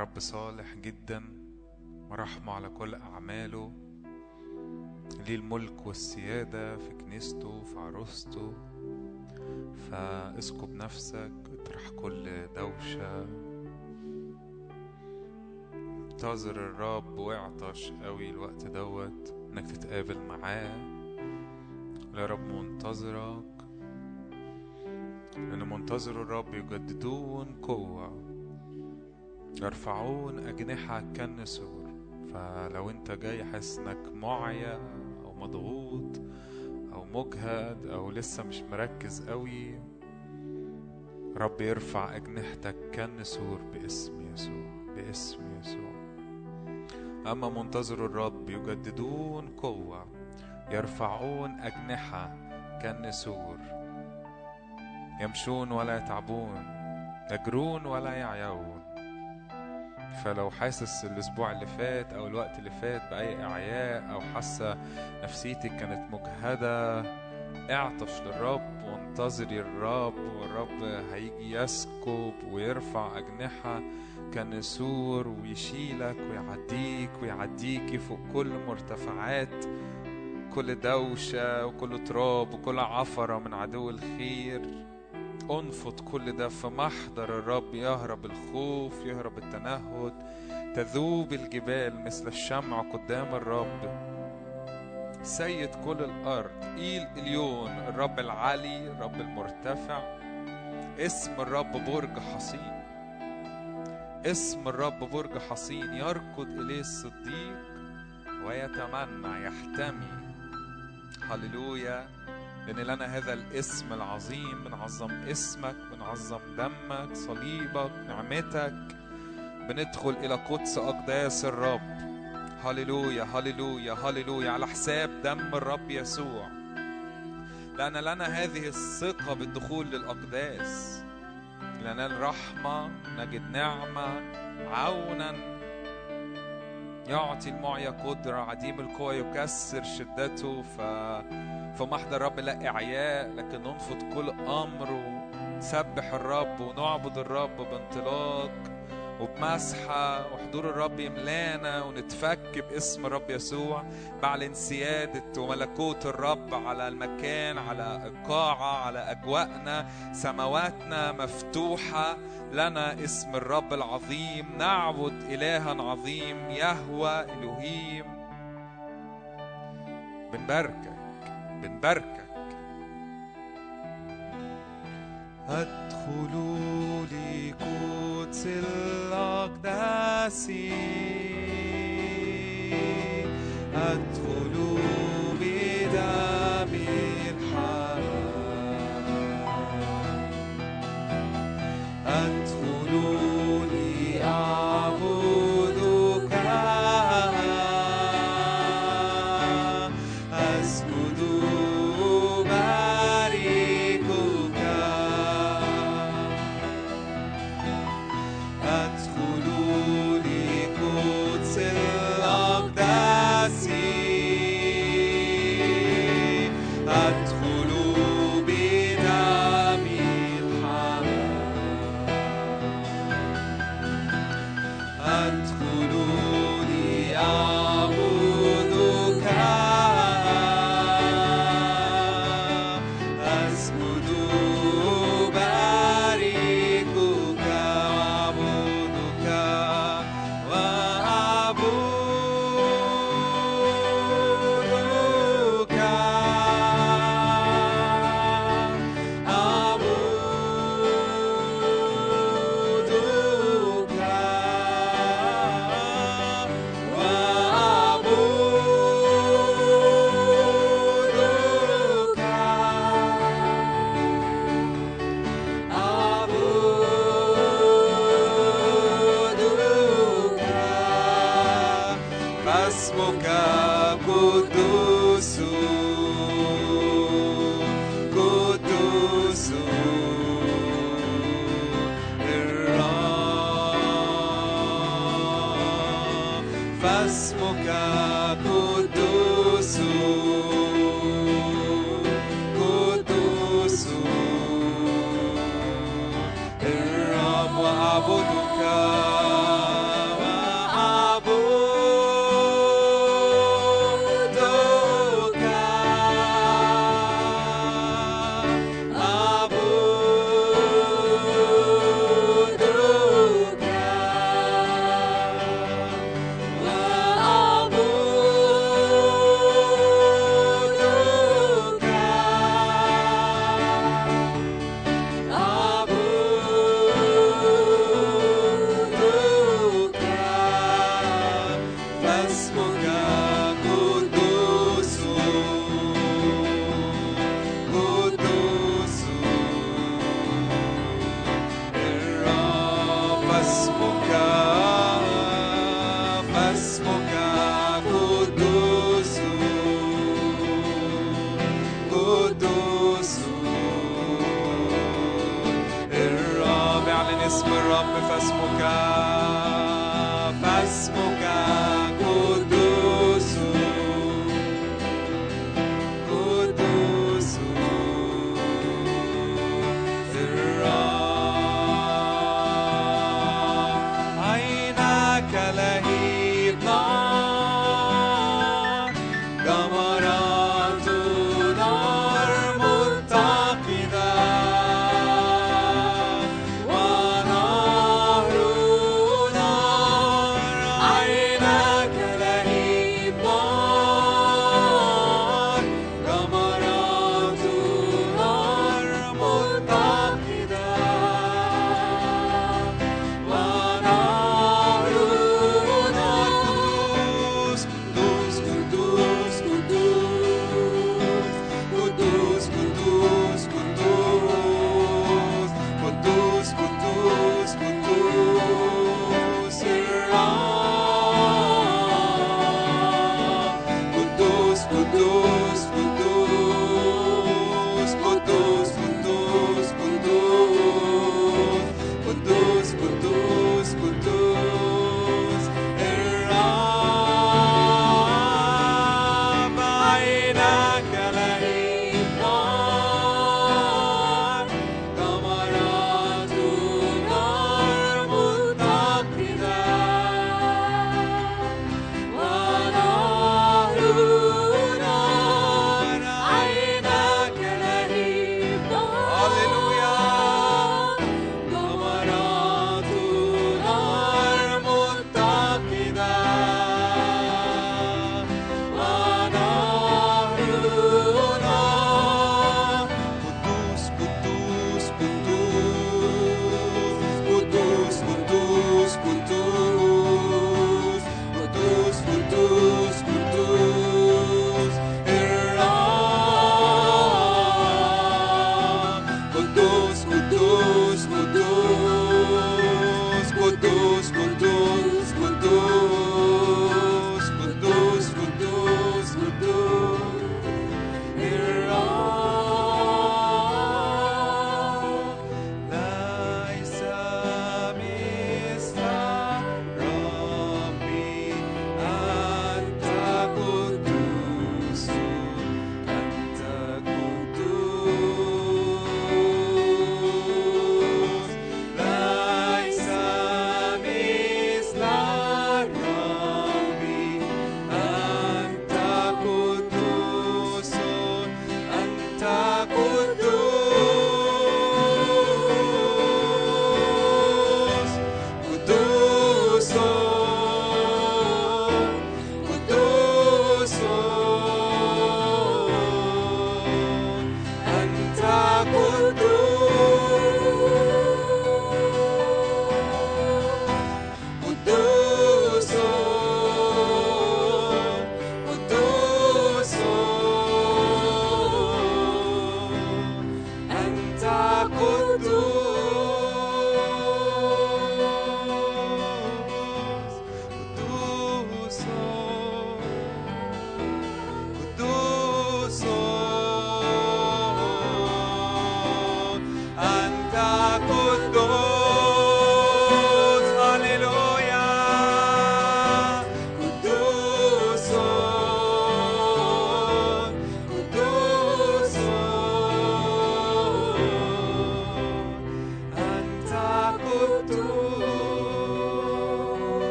رب صالح جدا ورحمة على كل أعماله. ليه الملك والسيادة في كنيسته في عروسته. فاسكب نفسك اطرح كل دوشة. انتظر الرب واعطش قوي الوقت دوت إنك تتقابل معاه. يا رب منتظرك لأن منتظر الرب يجددون قوة. يرفعون أجنحة كالنسور فلو أنت جاي حاسس إنك معيا أو مضغوط أو مجهد أو لسه مش مركز قوي رب يرفع أجنحتك كالنسور باسم يسوع باسم يسوع. أما منتظر الرب يجددون قوة يرفعون أجنحة كالنسور يمشون ولا يتعبون يجرون ولا يعيون. فلو حاسس الأسبوع اللي فات أو الوقت اللي فات بأي إعياء أو حاسة نفسيتك كانت مجهدة اعطش للرب وانتظري الرب والرب هيجي يسكب ويرفع أجنحة كنسور ويشيلك ويعديك ويعديكي فوق كل مرتفعات كل دوشة وكل تراب وكل عفرة من عدو الخير. أنفض كل ده في محضر الرب. يهرب الخوف يهرب التنهد. تذوب الجبال مثل الشمع قدام الرب. سيد كل الأرض إيل إليون الرب العلي الرب المرتفع. اسم الرب برج حصين. اسم الرب برج حصين. يركض إليه الصديق ويتمنى يحتمي. هللويا. لأن لنا هذا الاسم العظيم بنعظم اسمك بنعظم دمك صليبك نعمتك بندخل إلى قدس أقداس الرب. هللويا هللويا هللويا على حساب دم الرب يسوع. لأن لنا هذه الثقة بالدخول للأقداس. لننال رحمة نجد نعمة عونا يعطي المعيا قدرة عديم القوة يكسر شدته. ف فمحضر الرب لا إعياء لكن ننفض كل أمر ونسبح الرب ونعبد الرب بانطلاق. وبمسحة وحضور الرب يملانا ونتفك باسم الرب يسوع بعلن سيادة وملكوت الرب على المكان على القاعة على أجواءنا. سماواتنا مفتوحة لنا اسم الرب العظيم. نعبد إلها عظيم يهوى إلهيم. بنباركك بنباركك. ادخلوا لقدس الأقداس ادخلوا بدم الحمام ادخلوا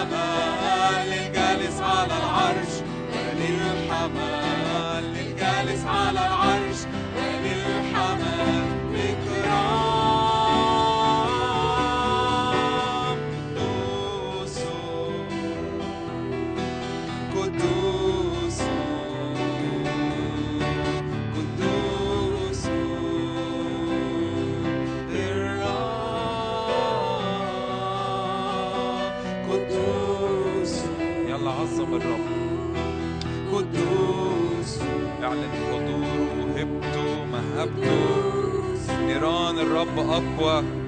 الحمام الجالس على العرش مليء الحمام Aqua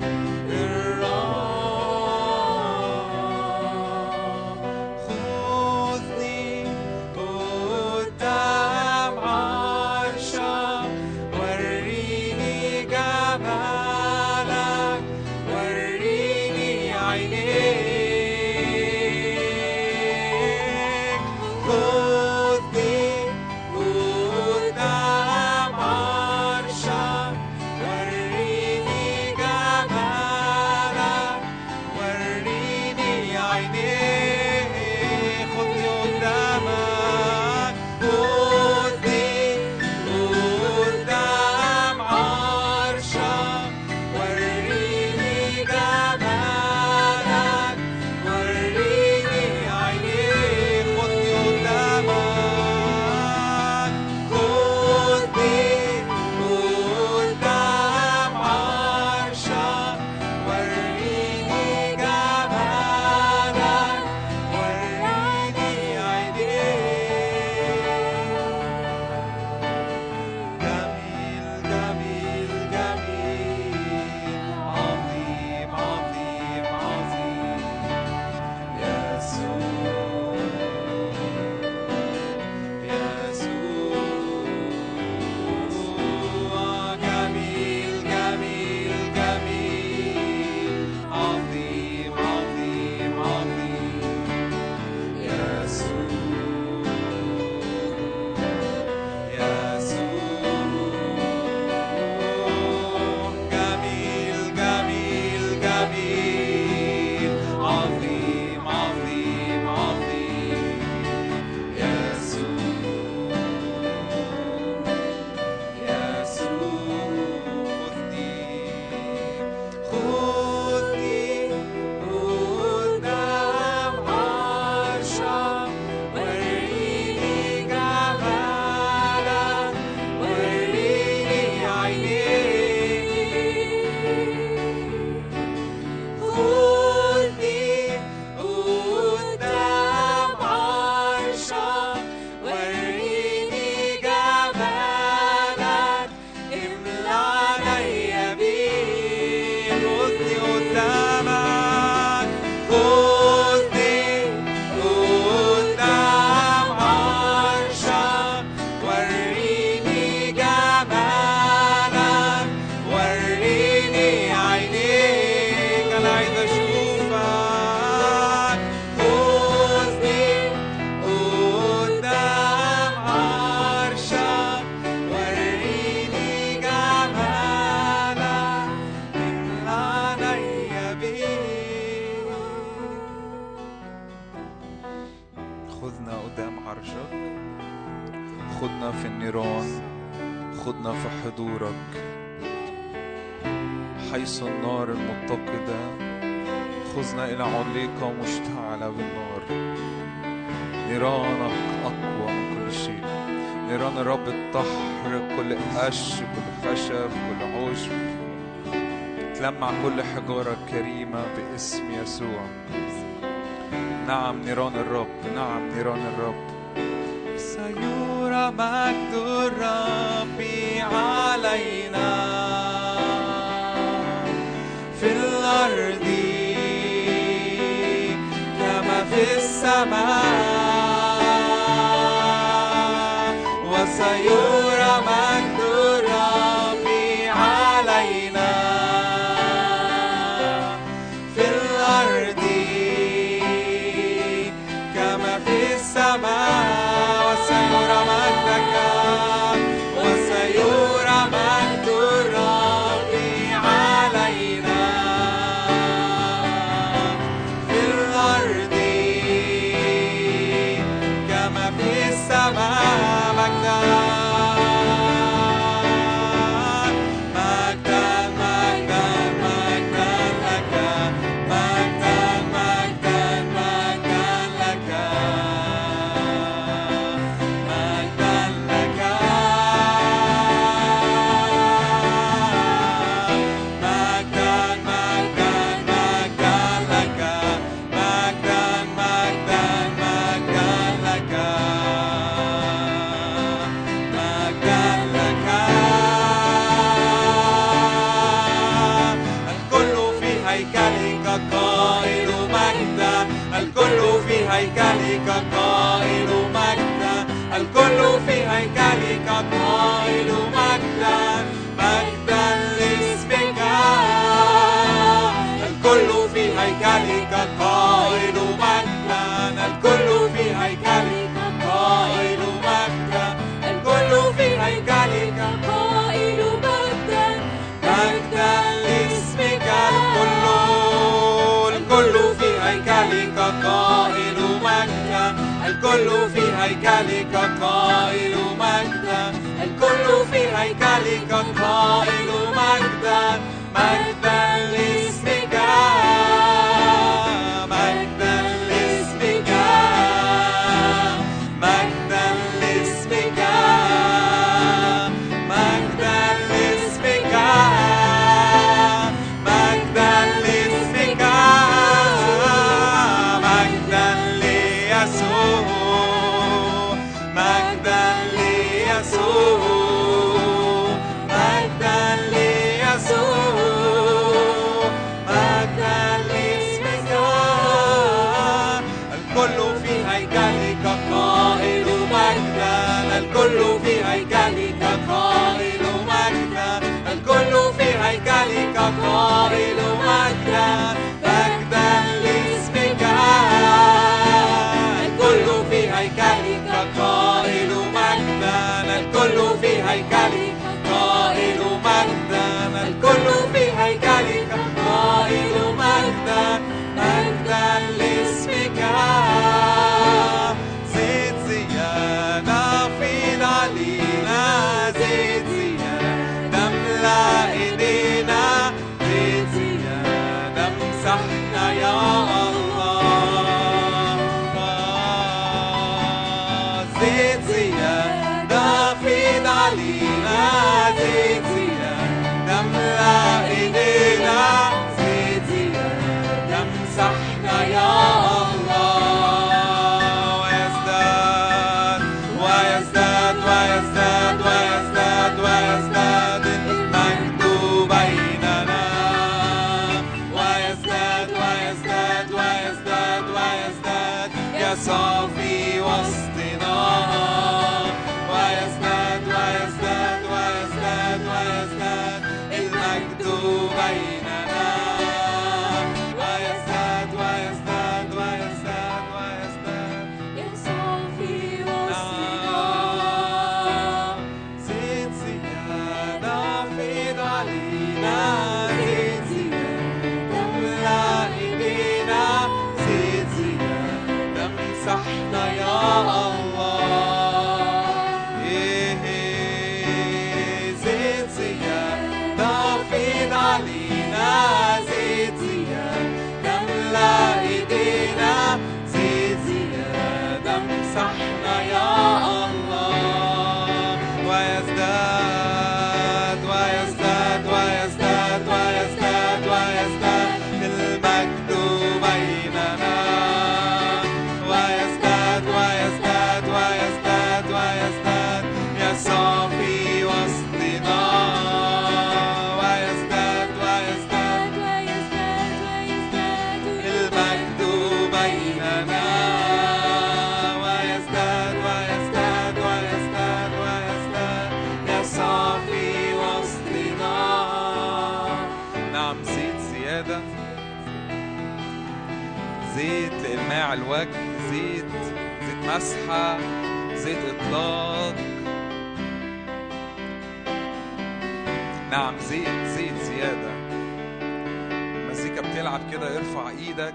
كده ارفع إيدك.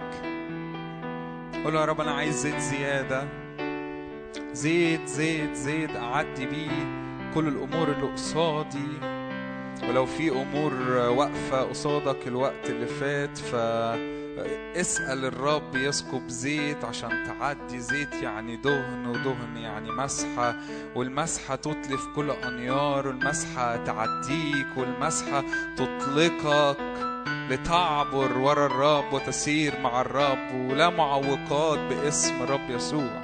قول يا رب أنا عايز زيت زيادة. زيت زيت زيت أعدي بيه كل الأمور اللي قصادي. ولو في أمور واقفة قصادك الوقت اللي فات ف اسأل الرب يسكب زيت عشان تعدي زيت يعني دهن ودهن يعني مسحة. والمسحة تتلف كل أنيار والمسحة تعديك والمسحة تطلقك. لتعبر ورا الرب وتسير مع الرب ولا معوقات باسم الرب يسوع.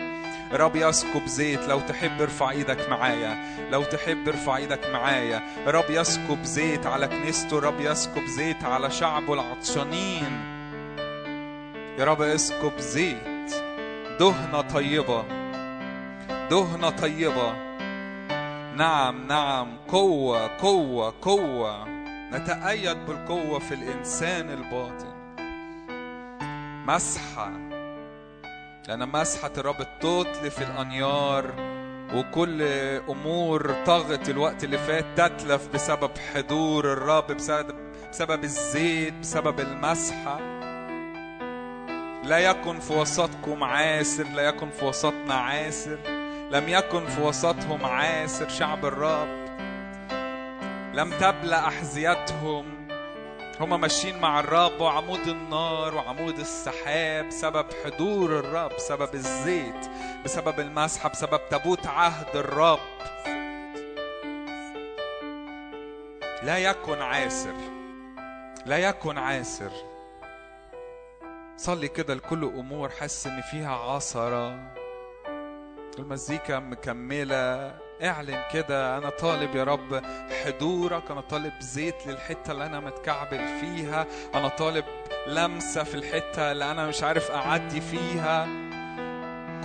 رب يسكب زيت لو تحب ارفع إيدك معايا. لو تحب ارفع إيدك معايا. رب يسكب زيت على كنيسته رب يسكب زيت على شعبه العطشانين. يا رب اسكب زيت. دهنة طيبة. دهنة طيبة. نعم نعم. قوة قوة قوة. نتأيد بالقوة في الإنسان الباطن. مسحة لأن مسحة الرب تتلف الأنيار وكل أمور طغت الوقت اللي فات تتلف بسبب حضور الرب بسبب بسبب الزيت بسبب المسحة. لا يكن في وسطكم عاسر لا يكن في وسطنا عاسر لم يكن في وسطهم عاسر شعب الرب. لم تبلى أحذيتهم. هما ماشيين مع الرب وعمود النار وعمود السحاب سبب حضور الرب سبب الزيت بسبب المسحة بسبب تابوت عهد الرب. لا يكن عاسر. لا يكن عاسر. صلي كده لكل أمور حاسس إن فيها عثره المزيكا مكملة. اعلن كده أنا طالب يا رب حضورك أنا طالب زيت للحتة اللي أنا متكعبل فيها أنا طالب لمسة في الحتة اللي أنا مش عارف أعدي فيها.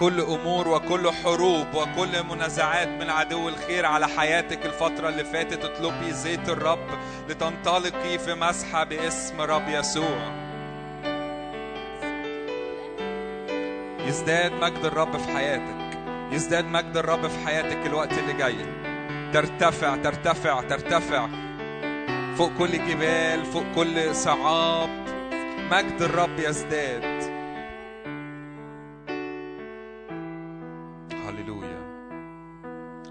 كل أمور وكل حروب وكل منازعات من عدو الخير على حياتك الفترة اللي فاتت اطلبي زيت الرب لتنطلقي في مسحة باسم رب يسوع. يزداد مجد الرب في حياتك. يزداد مجد الرب في حياتك الوقت اللي جاي. ترتفع ترتفع ترتفع. فوق كل جبال فوق كل صعاب. مجد الرب يزداد. هللويا.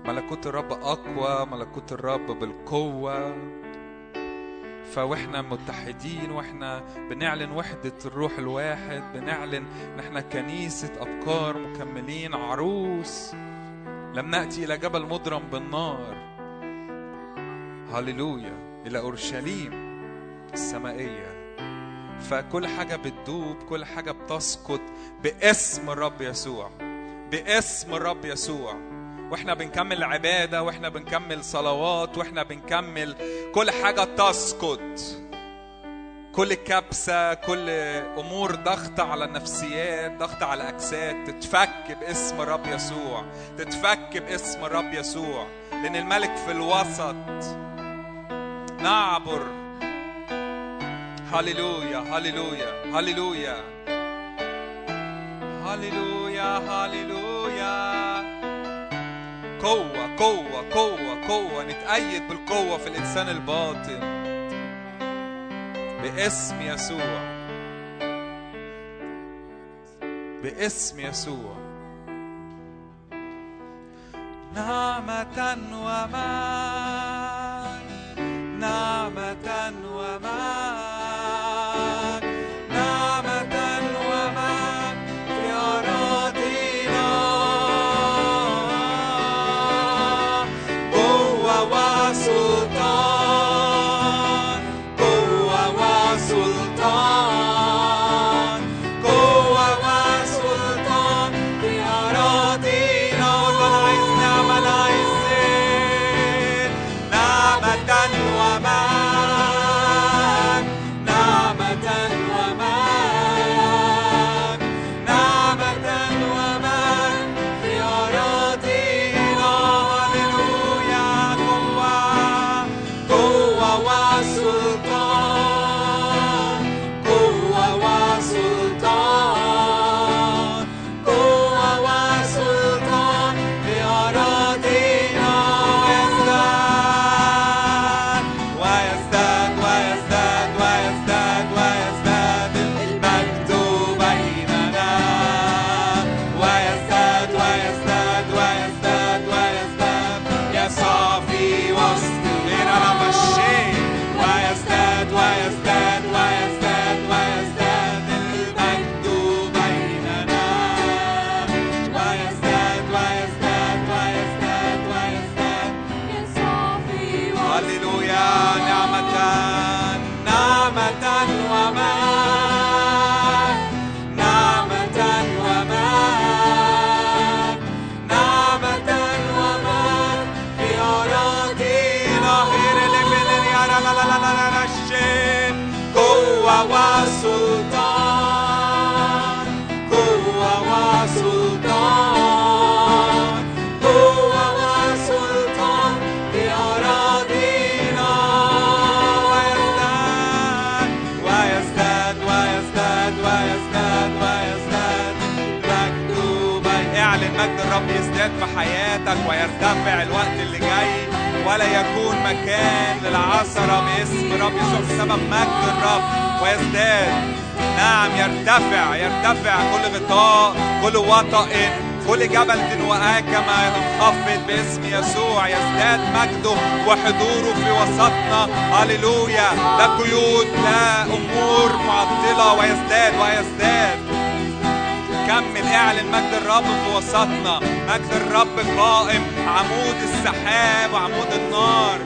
ملكوت الرب أقوى ملكوت الرب بالقوة. فوإحنا متحدين وإحنا بنعلن وحدة الروح الواحد بنعلن ان إحنا كنيسة ابكار مكملين عروس. لم نأتي إلى جبل مضرم بالنار. هللويا. إلى أورشليم السمائية. فكل حاجة بتدوب كل حاجة بتسقط باسم الرب يسوع. باسم الرب يسوع. وإحنا بنكمل عبادة وإحنا بنكمل صلوات وإحنا بنكمل كل حاجة تسقط. كل كبسة كل أمور ضغط على النفسيات ضغط على الأجساد. تتفك باسم الرب يسوع. تتفك باسم الرب يسوع. لأن الملك في الوسط. نعبر. هللويا هللويا هللويا. هللويا هللويا. قوة قوة قوة قوة. نتأيد بالقوة في الإنسان الباطن. باسم يسوع. باسم يسوع. نعمة ومان نعمة مجد الرب يزداد في حياتك ويرتفع الوقت اللي جاي ولا يكون مكان للعثرة باسم رب يسوع بسبب مجد الرب ويزداد. نعم يرتفع يرتفع كل غطاء كل وطأ كل جبل وآكمة ينخفض باسم يسوع. يزداد مجده وحضوره في وسطنا. هللويا. لا قيود لا أمور معطلة. ويزداد ويزداد. كمل اعلن مجد الرب في وسطنا. مجد الرب قائم. عمود السحاب وعمود النار.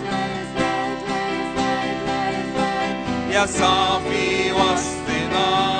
يا صافي وسطنا.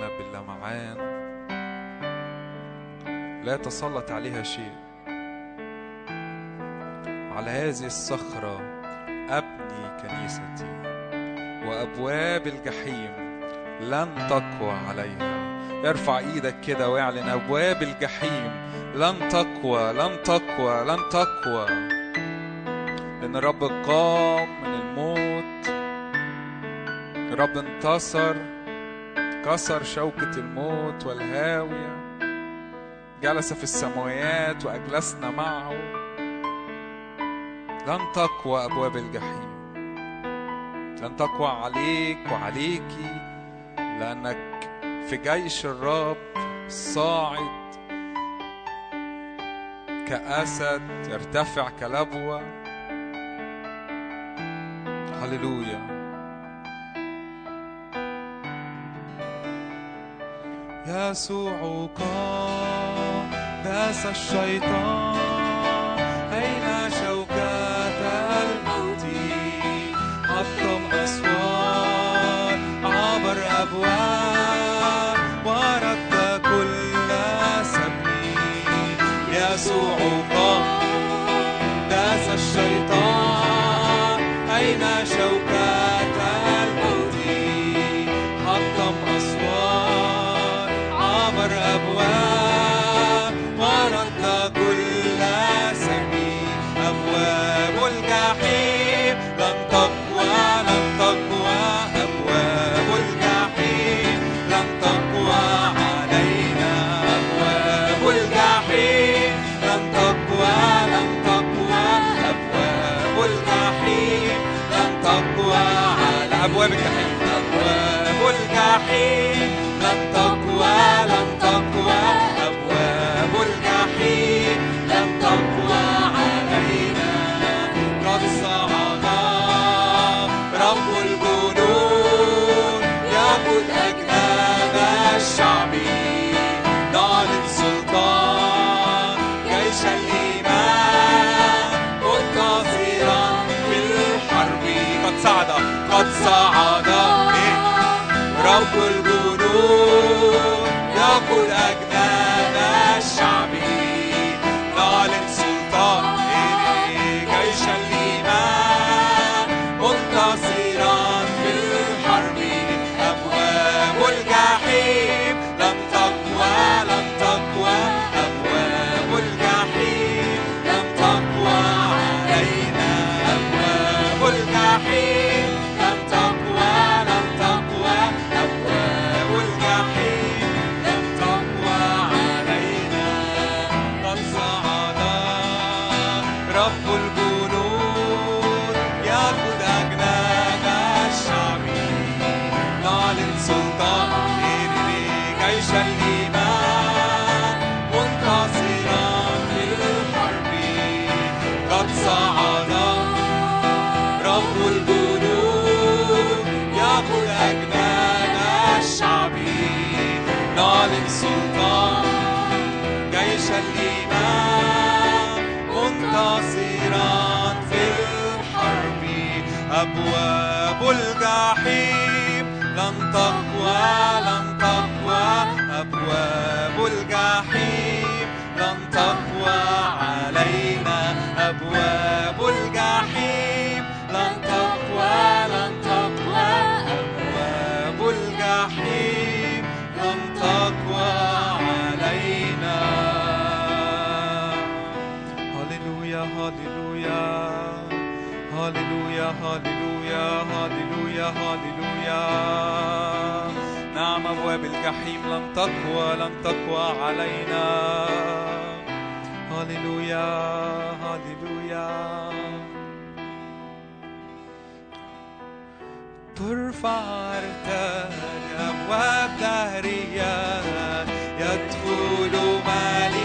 ملقانة باللمعان لا يتسلط عليها شيء. على هذه الصخرة أبني كنيستي وأبواب الجحيم لن تقوى عليها. ارفع إيدك كده واعلن أبواب الجحيم لن تقوى لن تقوى لن تقوى. لأن الرب قام من الموت الرب انتصر كسر شوكة الموت والهاوية جلس في السماوات وأجلسنا معه. لن تقوى أبواب الجحيم لن تقوى عليك وعليكي لأنك في جيش الرب صاعد. كأسد يرتفع كلبوة. هللويا. يسوع قام داس الشيطان. تقوى لن تقوى أبواب الجحيم. لن تقوى علينا أبواب الجحيم. لن تقوى لن تقوى أبواب الجحيم. لن تقوى علينا. هللويا هللويا. هللويا هللويا هللويا هللويا نعم أبواب الجحيم لن تقوى لن تقوى علينا. هللويا هللويا ترفع ارتاج أبواب دهرية يدخل ملك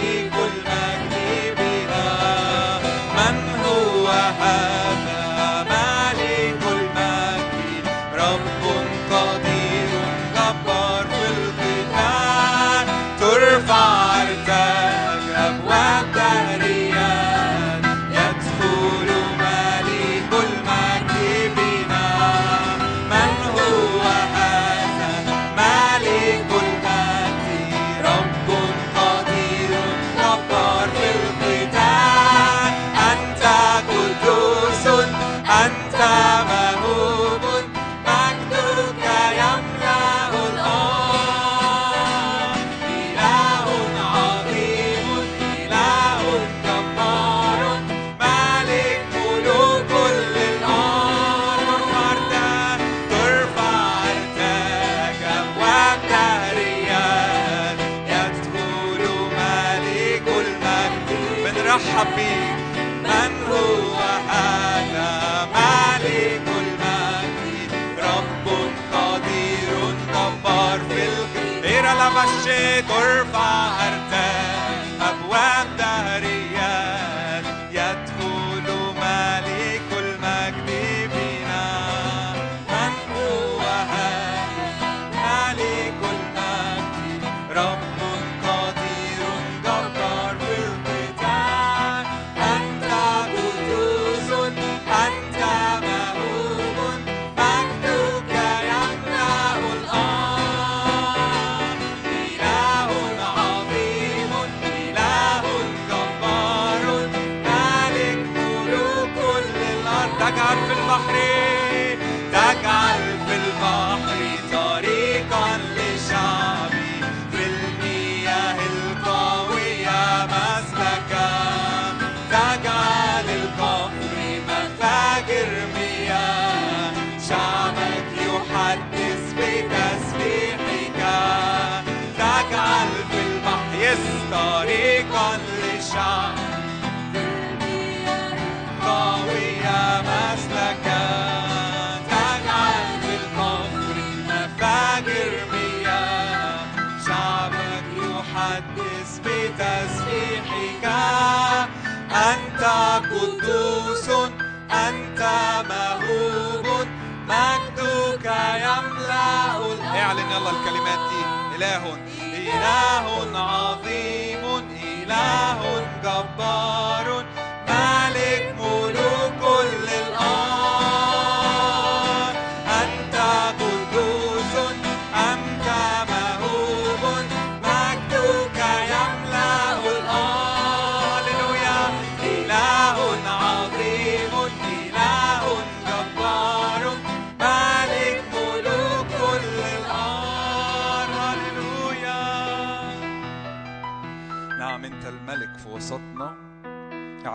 اعلن يلا الكلمات. دي إله إله عظيم إله جبار.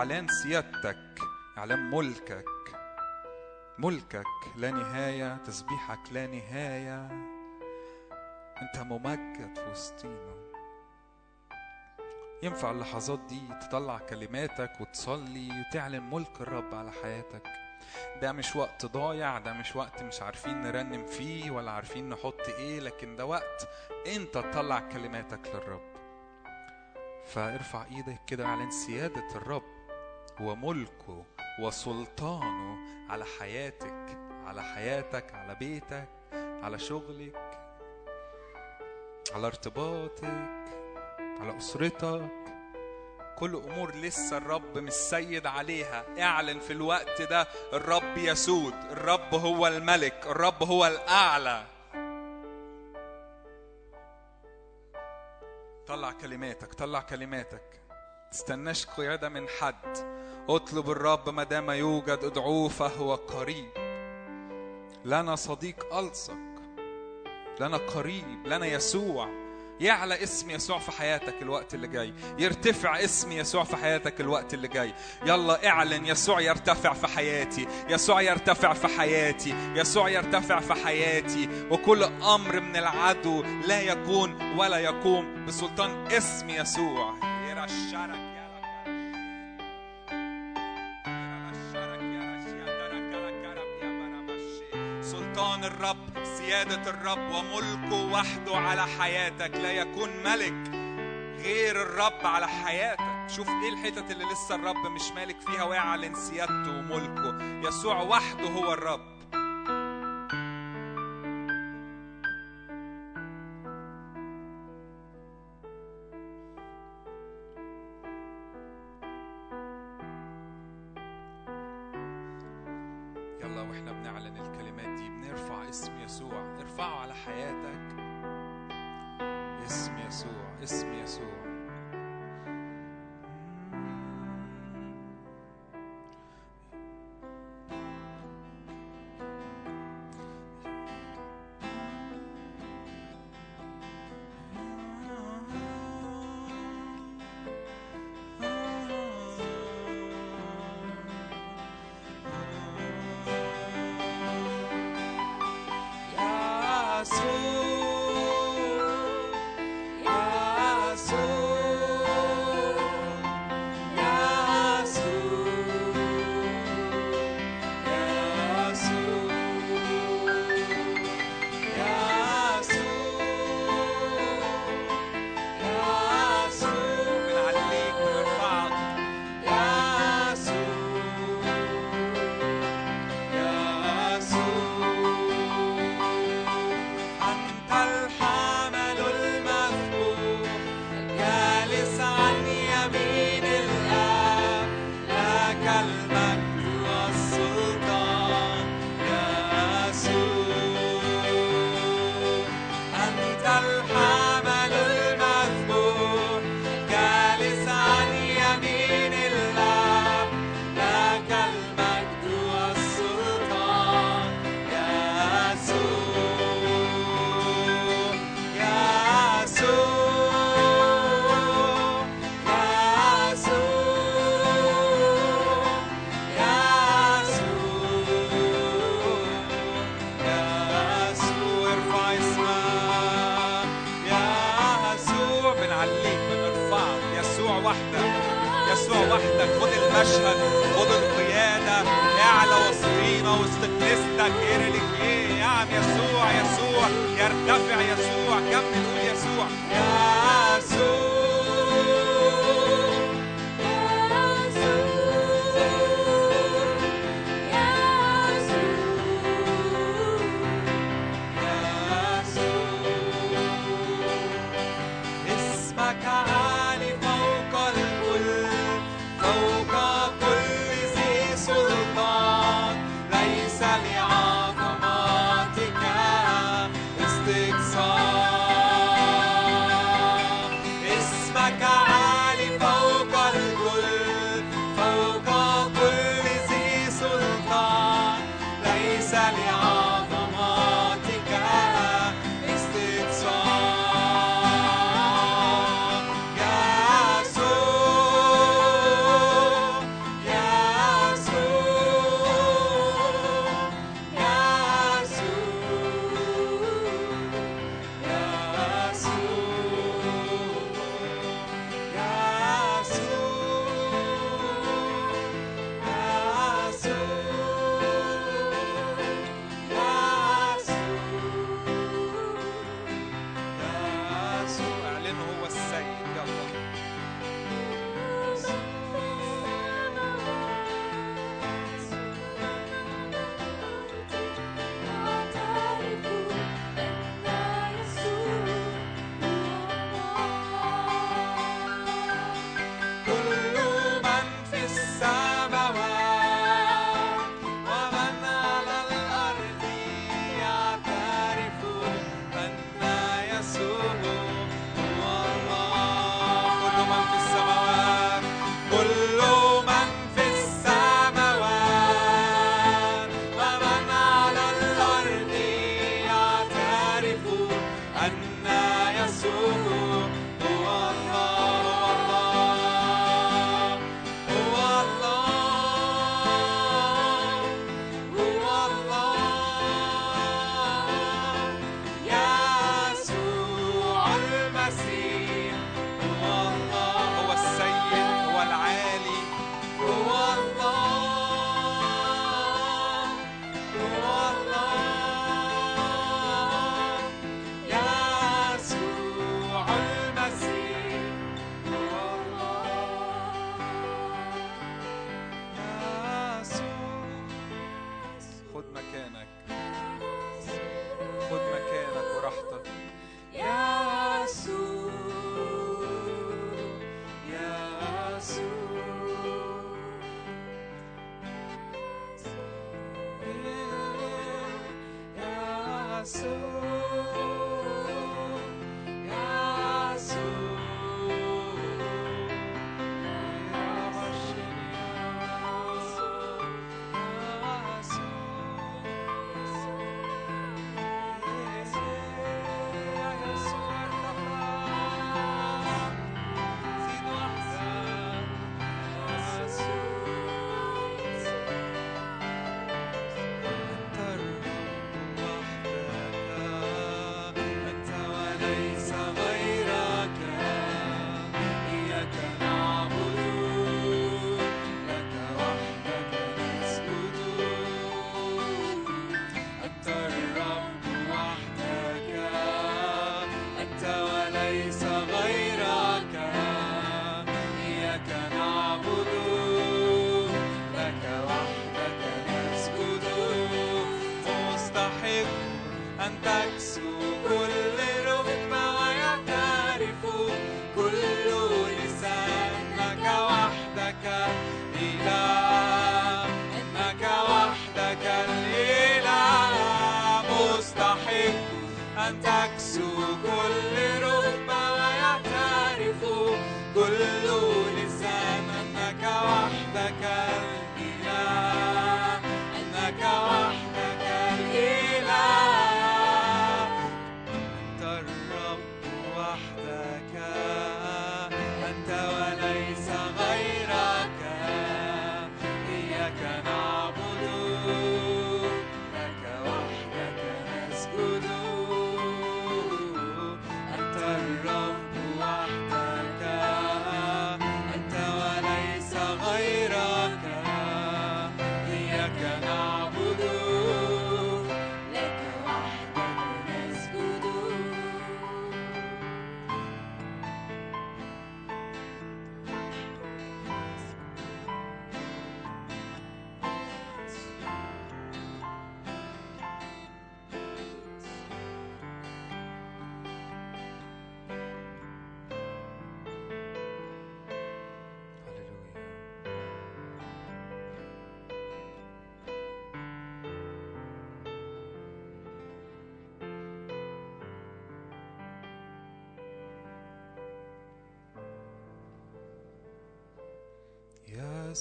إعلان سيادتك إعلان ملكك. ملكك لا نهاية تسبيحك لا نهاية. أنت ممجد في وسطينا. ينفع اللحظات دي تطلع كلماتك وتصلي وتعلن ملك الرب على حياتك. ده مش وقت ضايع ده مش وقت مش عارفين نرنم فيه ولا عارفين نحط إيه لكن ده وقت أنت تطلع كلماتك للرب. فارفع إيدك كده اعلن سيادة الرب. وملكه وسلطانه على حياتك على حياتك على بيتك على شغلك على ارتباطك على أسرتك. كل أمور لسه الرب مش سيد عليها. اعلن في الوقت ده الرب يسود الرب هو الملك الرب هو الأعلى. طلع كلماتك طلع كلماتك. تستناش قيادة من حد. اطلب الرب ما دام يوجد ادعوه فهو قريب. لنا صديق ألصق لنا قريب لنا يسوع. يعلى اسم يسوع في حياتك الوقت اللي جاي. يرتفع اسم يسوع في حياتك الوقت اللي جاي. يلا اعلن يسوع يرتفع في حياتي. يسوع يرتفع في حياتي. يسوع يرتفع في حياتي. وكل أمر من العدو لا يكون ولا يقوم بسلطان اسم يسوع. سلطان الرب سيادة الرب وملكه وحده على حياتك. لا يكون ملك غير الرب على حياتك. شوف إيه الحتت اللي لسه الرب مش مالك فيها ويعلن سيادته وملكه. يسوع وحده هو الرب.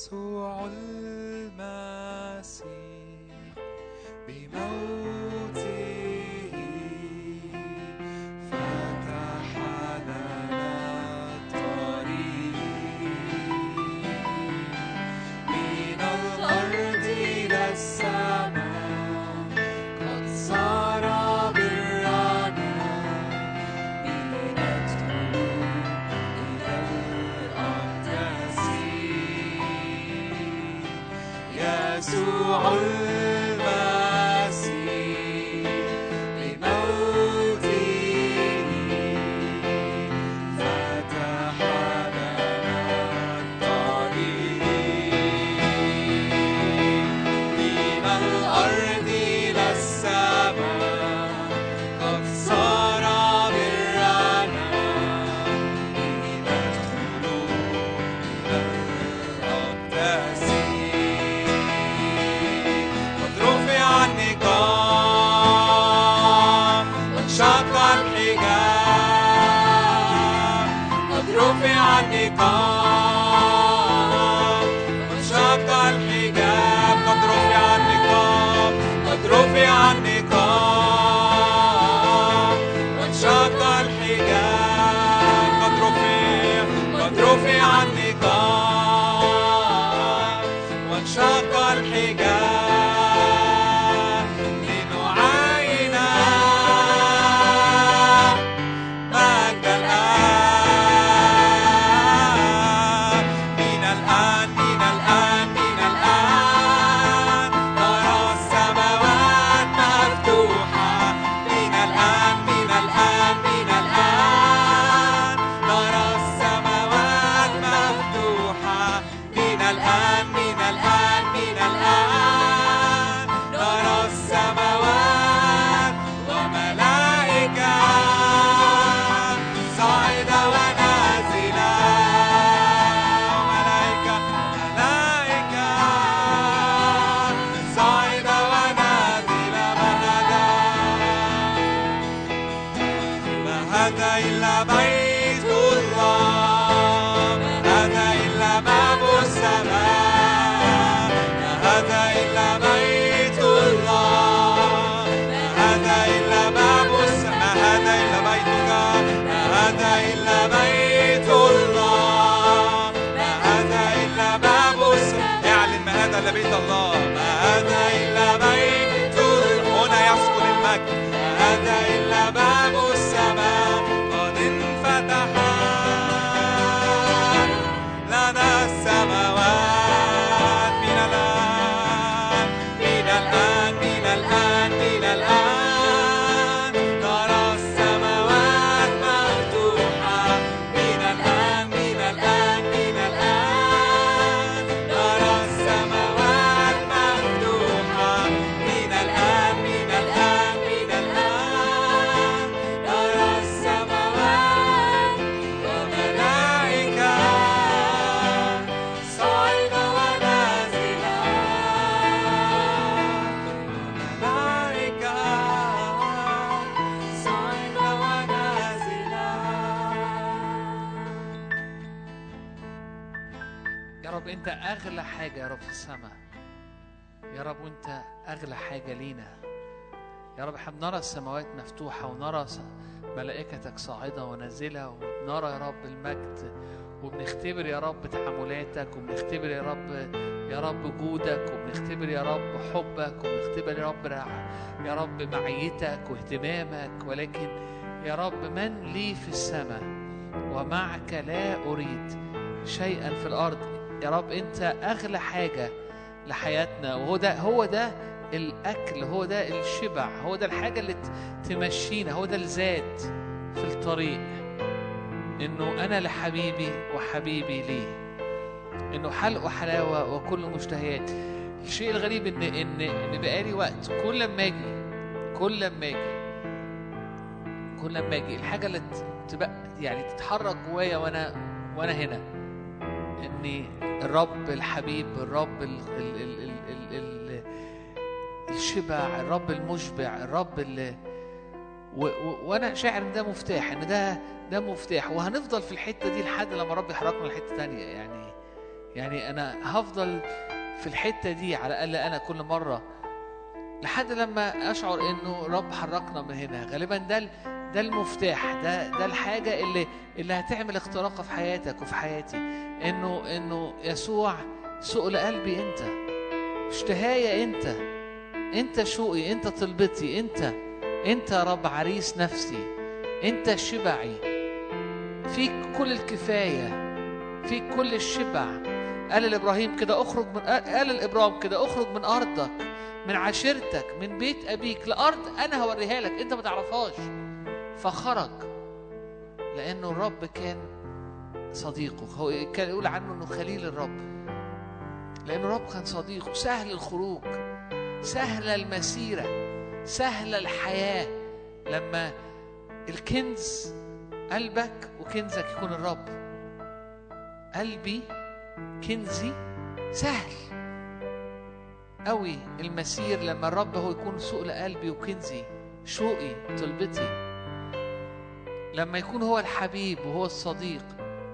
يسوع أغلى حاجة لينا. يا رب إحنا بنرى السماوات مفتوحة ونرى ملائكتك صاعدة ونازلة وبنرى يا رب المجد وبنختبر يا رب تحملاتك وبنختبر يا رب يا رب جودك وبنختبر يا رب حبك وبنختبر يا رب يا رب معيتك واهتمامك. ولكن يا رب من لي في السماء ومعك لا أريد شيئا في الأرض. يا رب أنت أغلى حاجة لحياتنا وهو ده هو ده الأكل هو ده الشبع هو ده الحاجة اللي تمشينا هو ده الزاد في الطريق. إنه أنا لحبيبي وحبيبي لي. إنه حلق وحلاوة وكل مشتهيات. الشيء الغريب إن إن إن بقالي وقت. كل ما أجي كل ما أجي كل ما أجي الحاجة اللي تبقى يعني تتحرك جوايا وأنا وأنا هنا. إني الرب الحبيب الرب ال ال ال ال ال ال الشبع الرب المشبع الرب اللي و و وأنا شاعر إن ده مفتاح إن ده ده مفتاح. وهنفضل في الحتة دي لحد لما الرب يحركنا لحتة تانية. يعني يعني أنا هفضل في الحتة دي على الأقل أنا كل مرة لحد لما أشعر إنه رب حركنا من هنا. غالبا ده ده المفتاح ده ده الحاجة اللي اللي هتعمل اختراقه في حياتك وفي حياتي. إنه إنه يسوع سؤل قلبي أنت اشتهايا أنت. انت شوقي انت طلبتي انت انت رب عريس نفسي انت شبعي. فيك كل الكفاية فيك كل الشبع. قال لابراهيم كده اخرج من قال لابراهيم كده اخرج من أرضك من عشيرتك من بيت أبيك لأرض أنا هوريها لك انت ما تعرفهاش. فخرج لأنه الرب كان صديقه. هو كان يقول عنه إنه خليل الرب. لأنه الرب كان صديقه سهل الخروج. سهل المسيرة سهل الحياة. لما الكنز قلبك وكنزك يكون الرب. قلبي كنزي سهل قوي المسير لما الرب هو يكون سؤل قلبي وكنزي شوقي طلبتي. لما يكون هو الحبيب وهو الصديق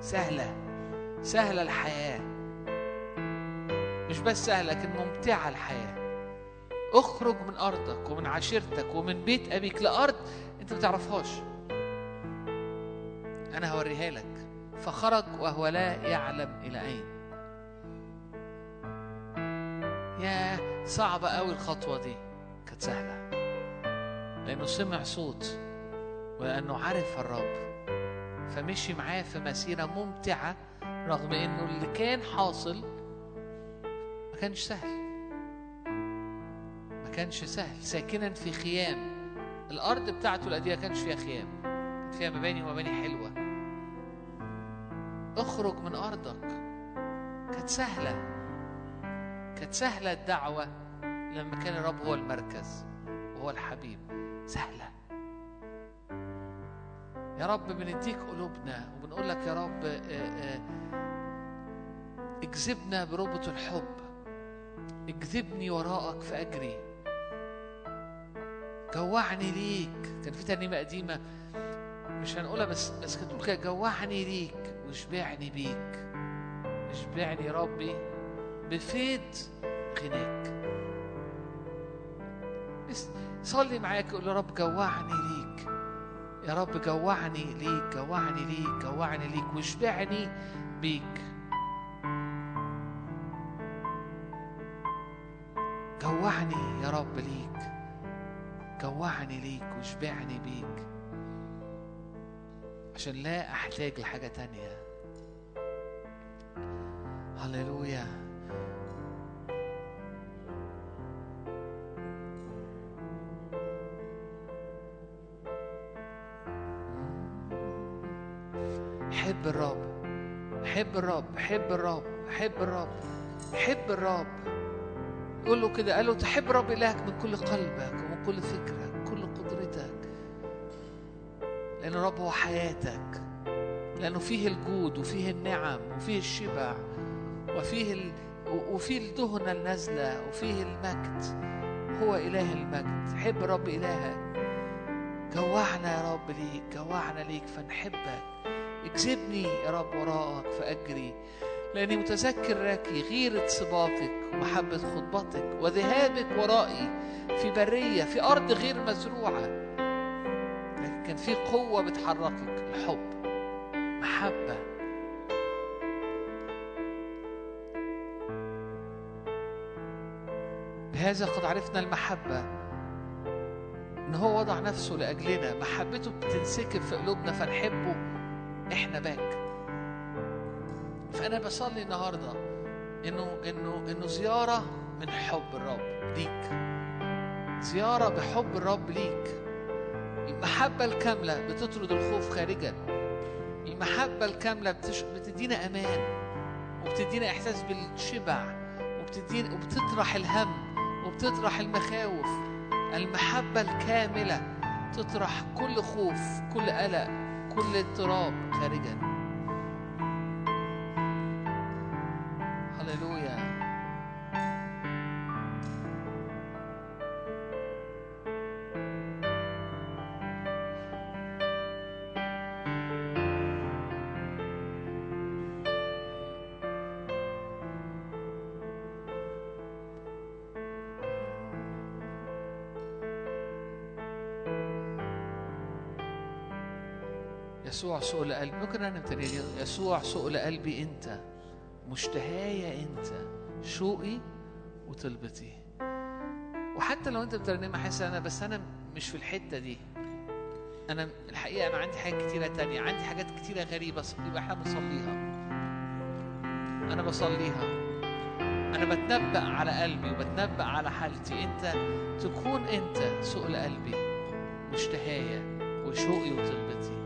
سهلة سهلة الحياة. مش بس سهلة لكن ممتعة الحياة. اخرج من أرضك ومن عشيرتك ومن بيت أبيك لأرض أنت ما تعرفهاش. أنا هوريها لك. فخرج وهو لا يعلم إلى أين. يا صعبة قوي الخطوة دي. كانت سهلة. لأنه سمع صوت ولأنه عرف الرب. فمشي معاه في مسيرة ممتعة رغم إنه اللي كان حاصل ما كانش سهل. كانش سهل ساكنا في خيام. الأرض بتاعته القديمة كانش فيها خيام. كانت فيها مباني ومباني حلوة. اخرج من أرضك. كانت سهلة. كانت سهلة الدعوة لما كان الرب هو المركز وهو الحبيب. سهلة. يا رب بنديك قلوبنا وبنقول لك يا رب آه، آه، اجذبنا بربط الحب. اجذبني وراءك فأجري جوعني ليك. كان في ترنيمة قديمة مش هنقولها بس بس كانت بتقول كده جوعني ليك واشبعني بيك. اشبعني ربي بفيض غناك. صلي معاك قول يا رب جوعني ليك. يا رب جوعني ليك جوعني ليك جوعني ليك واشبعني بيك. جوعني يا رب ليك. جوعني ليك واشبعني بيك. عشان لا أحتاج لحاجة تانية. هللويا. حب الرب. حب الرب. حب الرب. حب الرب. حب الرب. قول له كده. قال له تحب رب إلهك من كل قلبك. كل فكرك كل قدرتك. لأن الرب هو حياتك. لأنه فيه الجود وفيه النعم وفيه الشبع وفيه ال... وفيه الدهنة النازلة وفيه المجد. هو إله المجد. حب رب إلهك. جوعنا يا رب ليك جوعنا ليك فنحبك. اجذبني يا رب وراءك فأجري. لأني متذكر لك غيرة سباقك ومحبة خطبتك وذهابك ورائي في برية في أرض غير مزروعة. لكن كان في قوة بتحركك الحب محبة. بهذا قد عرفنا المحبة إن هو وضع نفسه لأجلنا. محبته بتنسكب في قلوبنا فنحبه إحنا باك فأنا بصلي النهاردة. إنه إنه إنه زيارة من حب الرب ليك. زيارة بحب الرب ليك. المحبة الكاملة بتطرد الخوف خارجا. المحبة الكاملة بتش... بتدينا أمان وبتدينا إحساس بالشبع وبتدينا وبتطرح الهم وبتطرح المخاوف. المحبة الكاملة تطرح كل خوف كل قلق كل اضطراب خارجا. سؤل قلبي. ممكن أنا تاني يسوع سؤل قلبي انت. مشتهايا انت. شوقي وطلبتي. وحتى لو انت بترنمها حاسس أنا بس أنا مش في الحتة دي. أنا الحقيقة أنا عندي حاجات كتيرة تانية. عندي حاجات كتيرة غريبة. ص- يبقى إحنا بنصليها. أنا بصليها. أنا بتنبأ على قلبي وبتنبأ على حالتي. انت تكون انت سؤل قلبي مشتهايا وشوقي وطلبتي.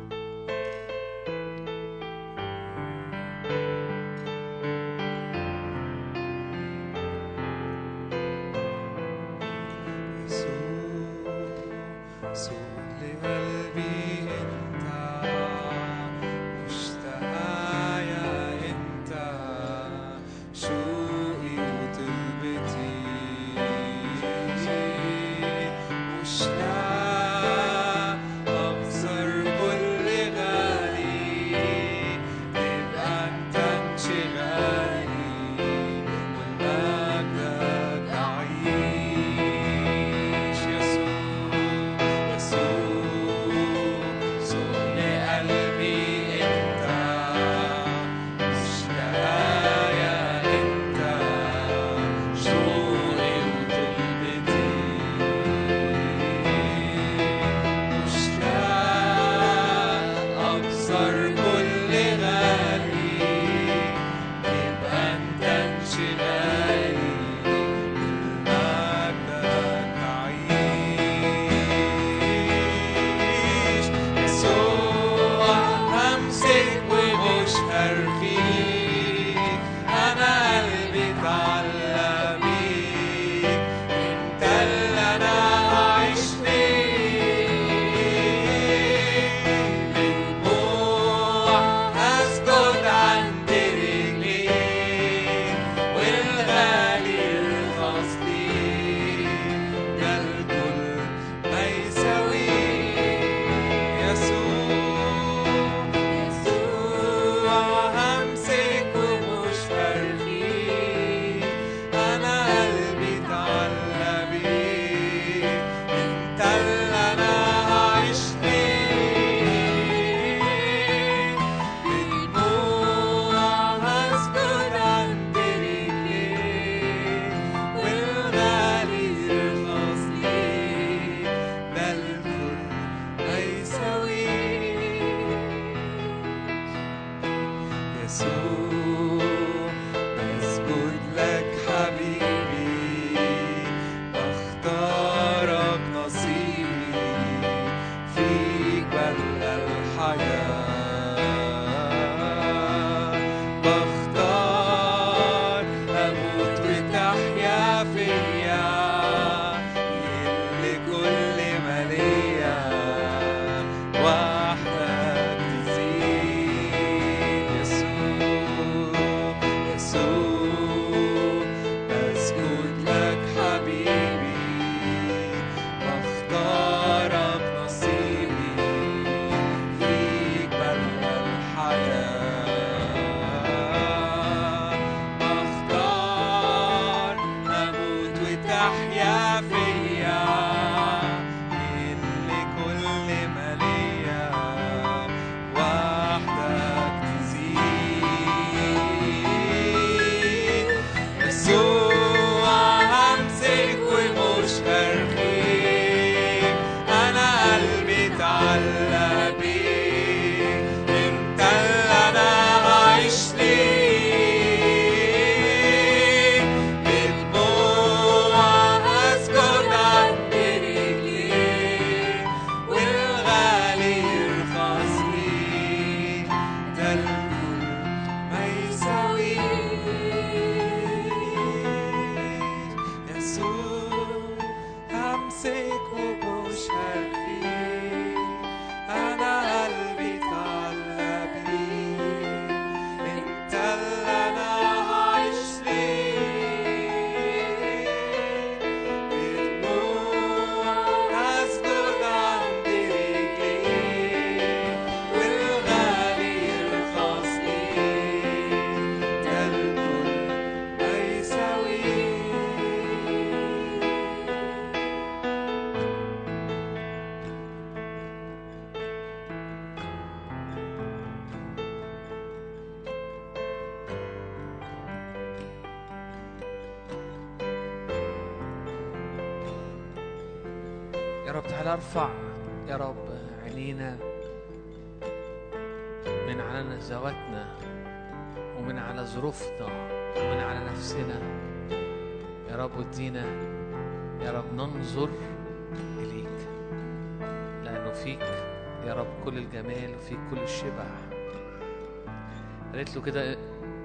قالت له كده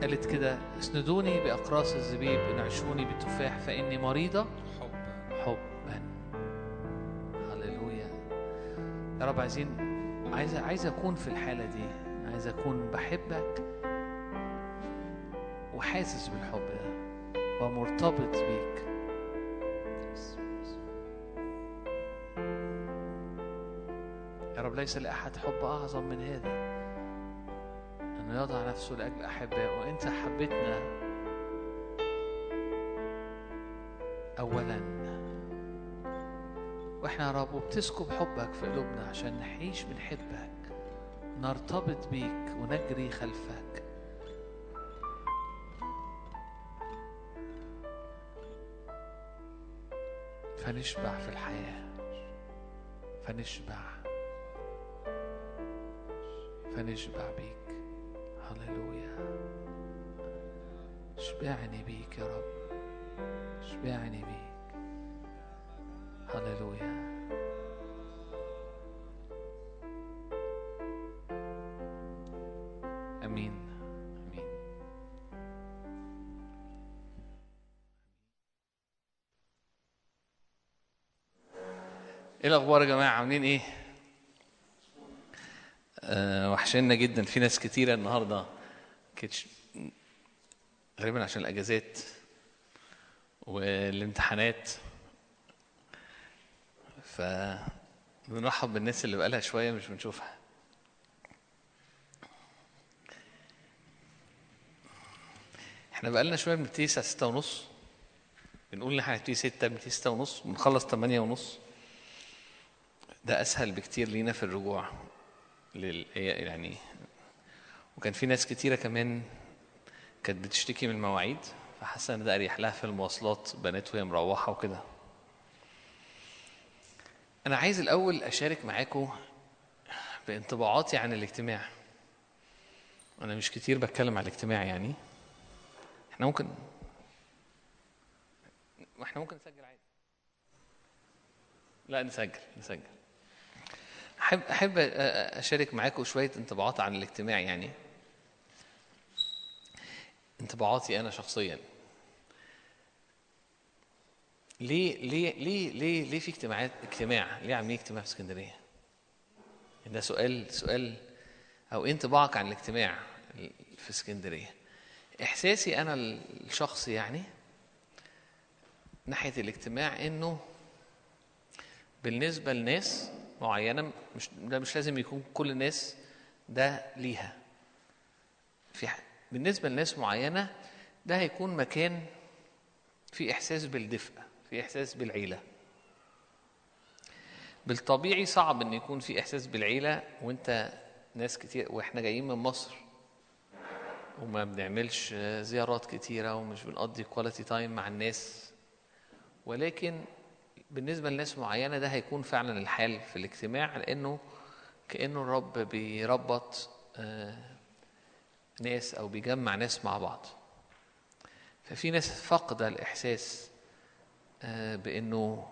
قالت كده اسندوني بأقراص الزبيب انعشوني بالتفاح فإني مريضة. حبا. حبا. هللويا. يا رب عايزين عايز عايز أكون في الحالة دي. عايز أكون بحبك وحاسس بالحب ده ومرتبط بيك. يا رب ليس لأحد حب أعظم من هذا. انه يضع نفسه لأجل أحبائه. وانت حبيتنا اولا. وإحنا يا رب بتسكب حبك في قلوبنا عشان نعيش بنحبك نرتبط بيك ونجري خلفك. فنشبع في الحياة. فنشبع. فنشبع بيك. هللويا. اشبعني بيك يا رب. اشبعني بيك. هللويا. أمين. أمين. إيه الأخبار يا جماعة؟ عاملين إيه؟ وحشنا جدا. في ناس كتيرة النهارده كتش غالبا عشان الأجازات والامتحانات. ف بنرحب بالناس اللي بقالها شوية مش بنشوفها. إحنا بقالنا شوية بنبتدي الساعة ستة ونص. بنقول إن إحنا هنبتدي ستة بنبتدي ستة ونص بنخلص تمانية ونص. ده أسهل بكتير لينا في الرجوع. لل يعني وكان في ناس كتيرة كمان كانت بتشتكي من المواعيد فحاسة إن ده أريح لها في المواصلات بنات وهي مروحة وكده. أنا عايز الأول أشارك معاكم بانطباعاتي عن الاجتماع. أنا مش كتير بتكلم على الاجتماع يعني. إحنا ممكن إحنا ممكن نسجل عادي. لا نسجل نسجل. احب أحب أشارك معاكم شوية انطباعات عن الاجتماع يعني. انطباعاتي أنا شخصيا. ليه ليه ليه ليه ليه في اجتماعات اجتماع؟ ليه عاملين اجتماع في اسكندرية؟ ده سؤال سؤال إيه انطباعك عن الاجتماع في اسكندرية. إحساسي أنا الشخصي يعني ناحية الاجتماع إنه بالنسبة لناس معينة مش ده مش لازم يكون كل الناس ده ليها. في بالنسبة لناس معينة ده هيكون مكان في إحساس بالدفء في إحساس بالعيلة. بالطبيعي صعب إن يكون في إحساس بالعيلة وأنت ناس كتير وإحنا جايين من مصر وما بنعملش زيارات كتيرة ومش بنقضي quality time مع الناس. ولكن بالنسبة لناس معينة ده هيكون فعلا الحال في الاجتماع لأنه كأنه الرب بيربط آه، ناس أو بيجمع ناس مع بعض. ففي ناس فاقدة الإحساس آه، بأنه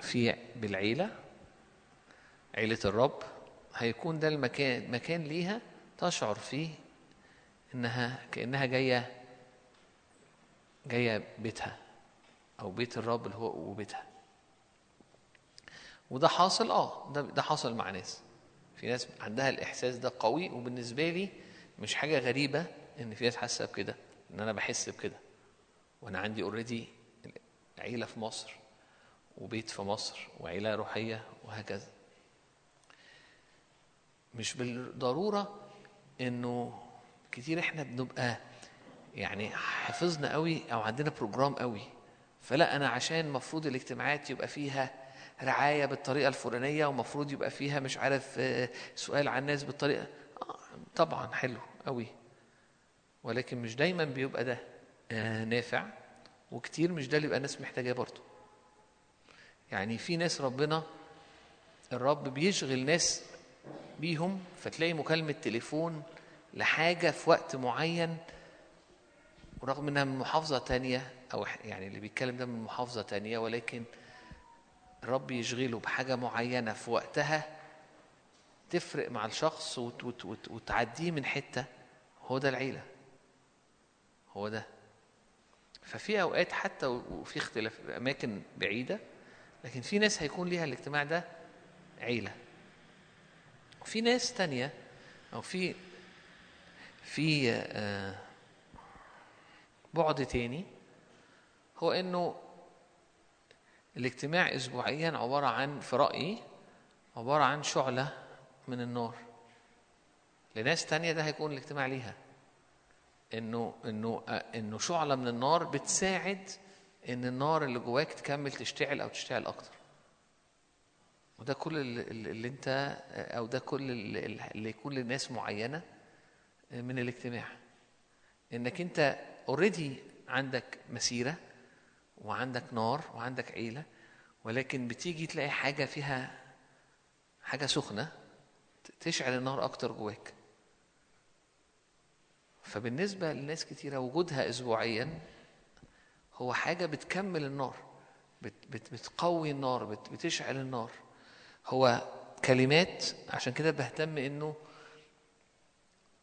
في بالعيلة عيلة الرب هيكون ده المكان مكان ليها تشعر فيه إنها كأنها جاية جاية بيتها أو بيت الرب اللي هو وبيتها. وده حاصل آه ده ده حاصل مع ناس. في ناس عندها الإحساس ده قوي وبالنسبة لي مش حاجة غريبة إن في ناس حاسة بكده إن أنا بحس بكده. وأنا عندي already عيلة في مصر وبيت في مصر وعيلة روحية وهكذا. مش بالضرورة إنه كتير إحنا بنبقى يعني حفظنا قوي أو عندنا program قوي. فلا أنا عشان المفروض الاجتماعات يبقى فيها رعاية بالطريقة الفلانية ومفروض يبقى فيها مش عارف آه، سؤال عن الناس بالطريقة. آه، طبعا حلو قوي. ولكن مش دايما بيبقى ده آه، نافع وكتير مش ده اللي يبقى الناس محتاجاه برضه. يعني في ناس ربنا الرب بيشغل ناس بيهم فتلاقي مكالمة تليفون لحاجة في وقت معين ورغم إنها من محافظة تانية أو يعني اللي بيتكلم ده من محافظة تانية ولكن الرب يشغله بحاجة معينة في وقتها تفرق مع الشخص وت وت وت وتعديه من حتة هو ده العيلة. هو ده. ففي أوقات حتى وفي اختلاف أماكن بعيدة لكن في ناس هيكون ليها الاجتماع ده عيلة. وفي ناس تانية أو في في آه، بعد تاني هو إنه الاجتماع اسبوعيا عبارة عن في رأيي عبارة عن شعلة من النار. لناس تانية ده هيكون الاجتماع ليها. إنه إنه إنه شعلة من النار بتساعد إن النار اللي جواك تكمل تشتعل أو تشتعل أكتر. وده كل اللي, أنت أو ده كل اللي, يكون لناس معينة من الاجتماع. إنك أنت اوريدي عندك مسيرة وعندك نار وعندك عيلة ولكن بتيجي تلاقي حاجة فيها حاجة سخنة ت- تشعل النار أكتر جواك. فبالنسبة لناس كتيرة وجودها أسبوعيا هو حاجة بتكمل النار بت بت بتقوي النار بت بتشعل النار. هو كلمات عشان كده بهتم إنه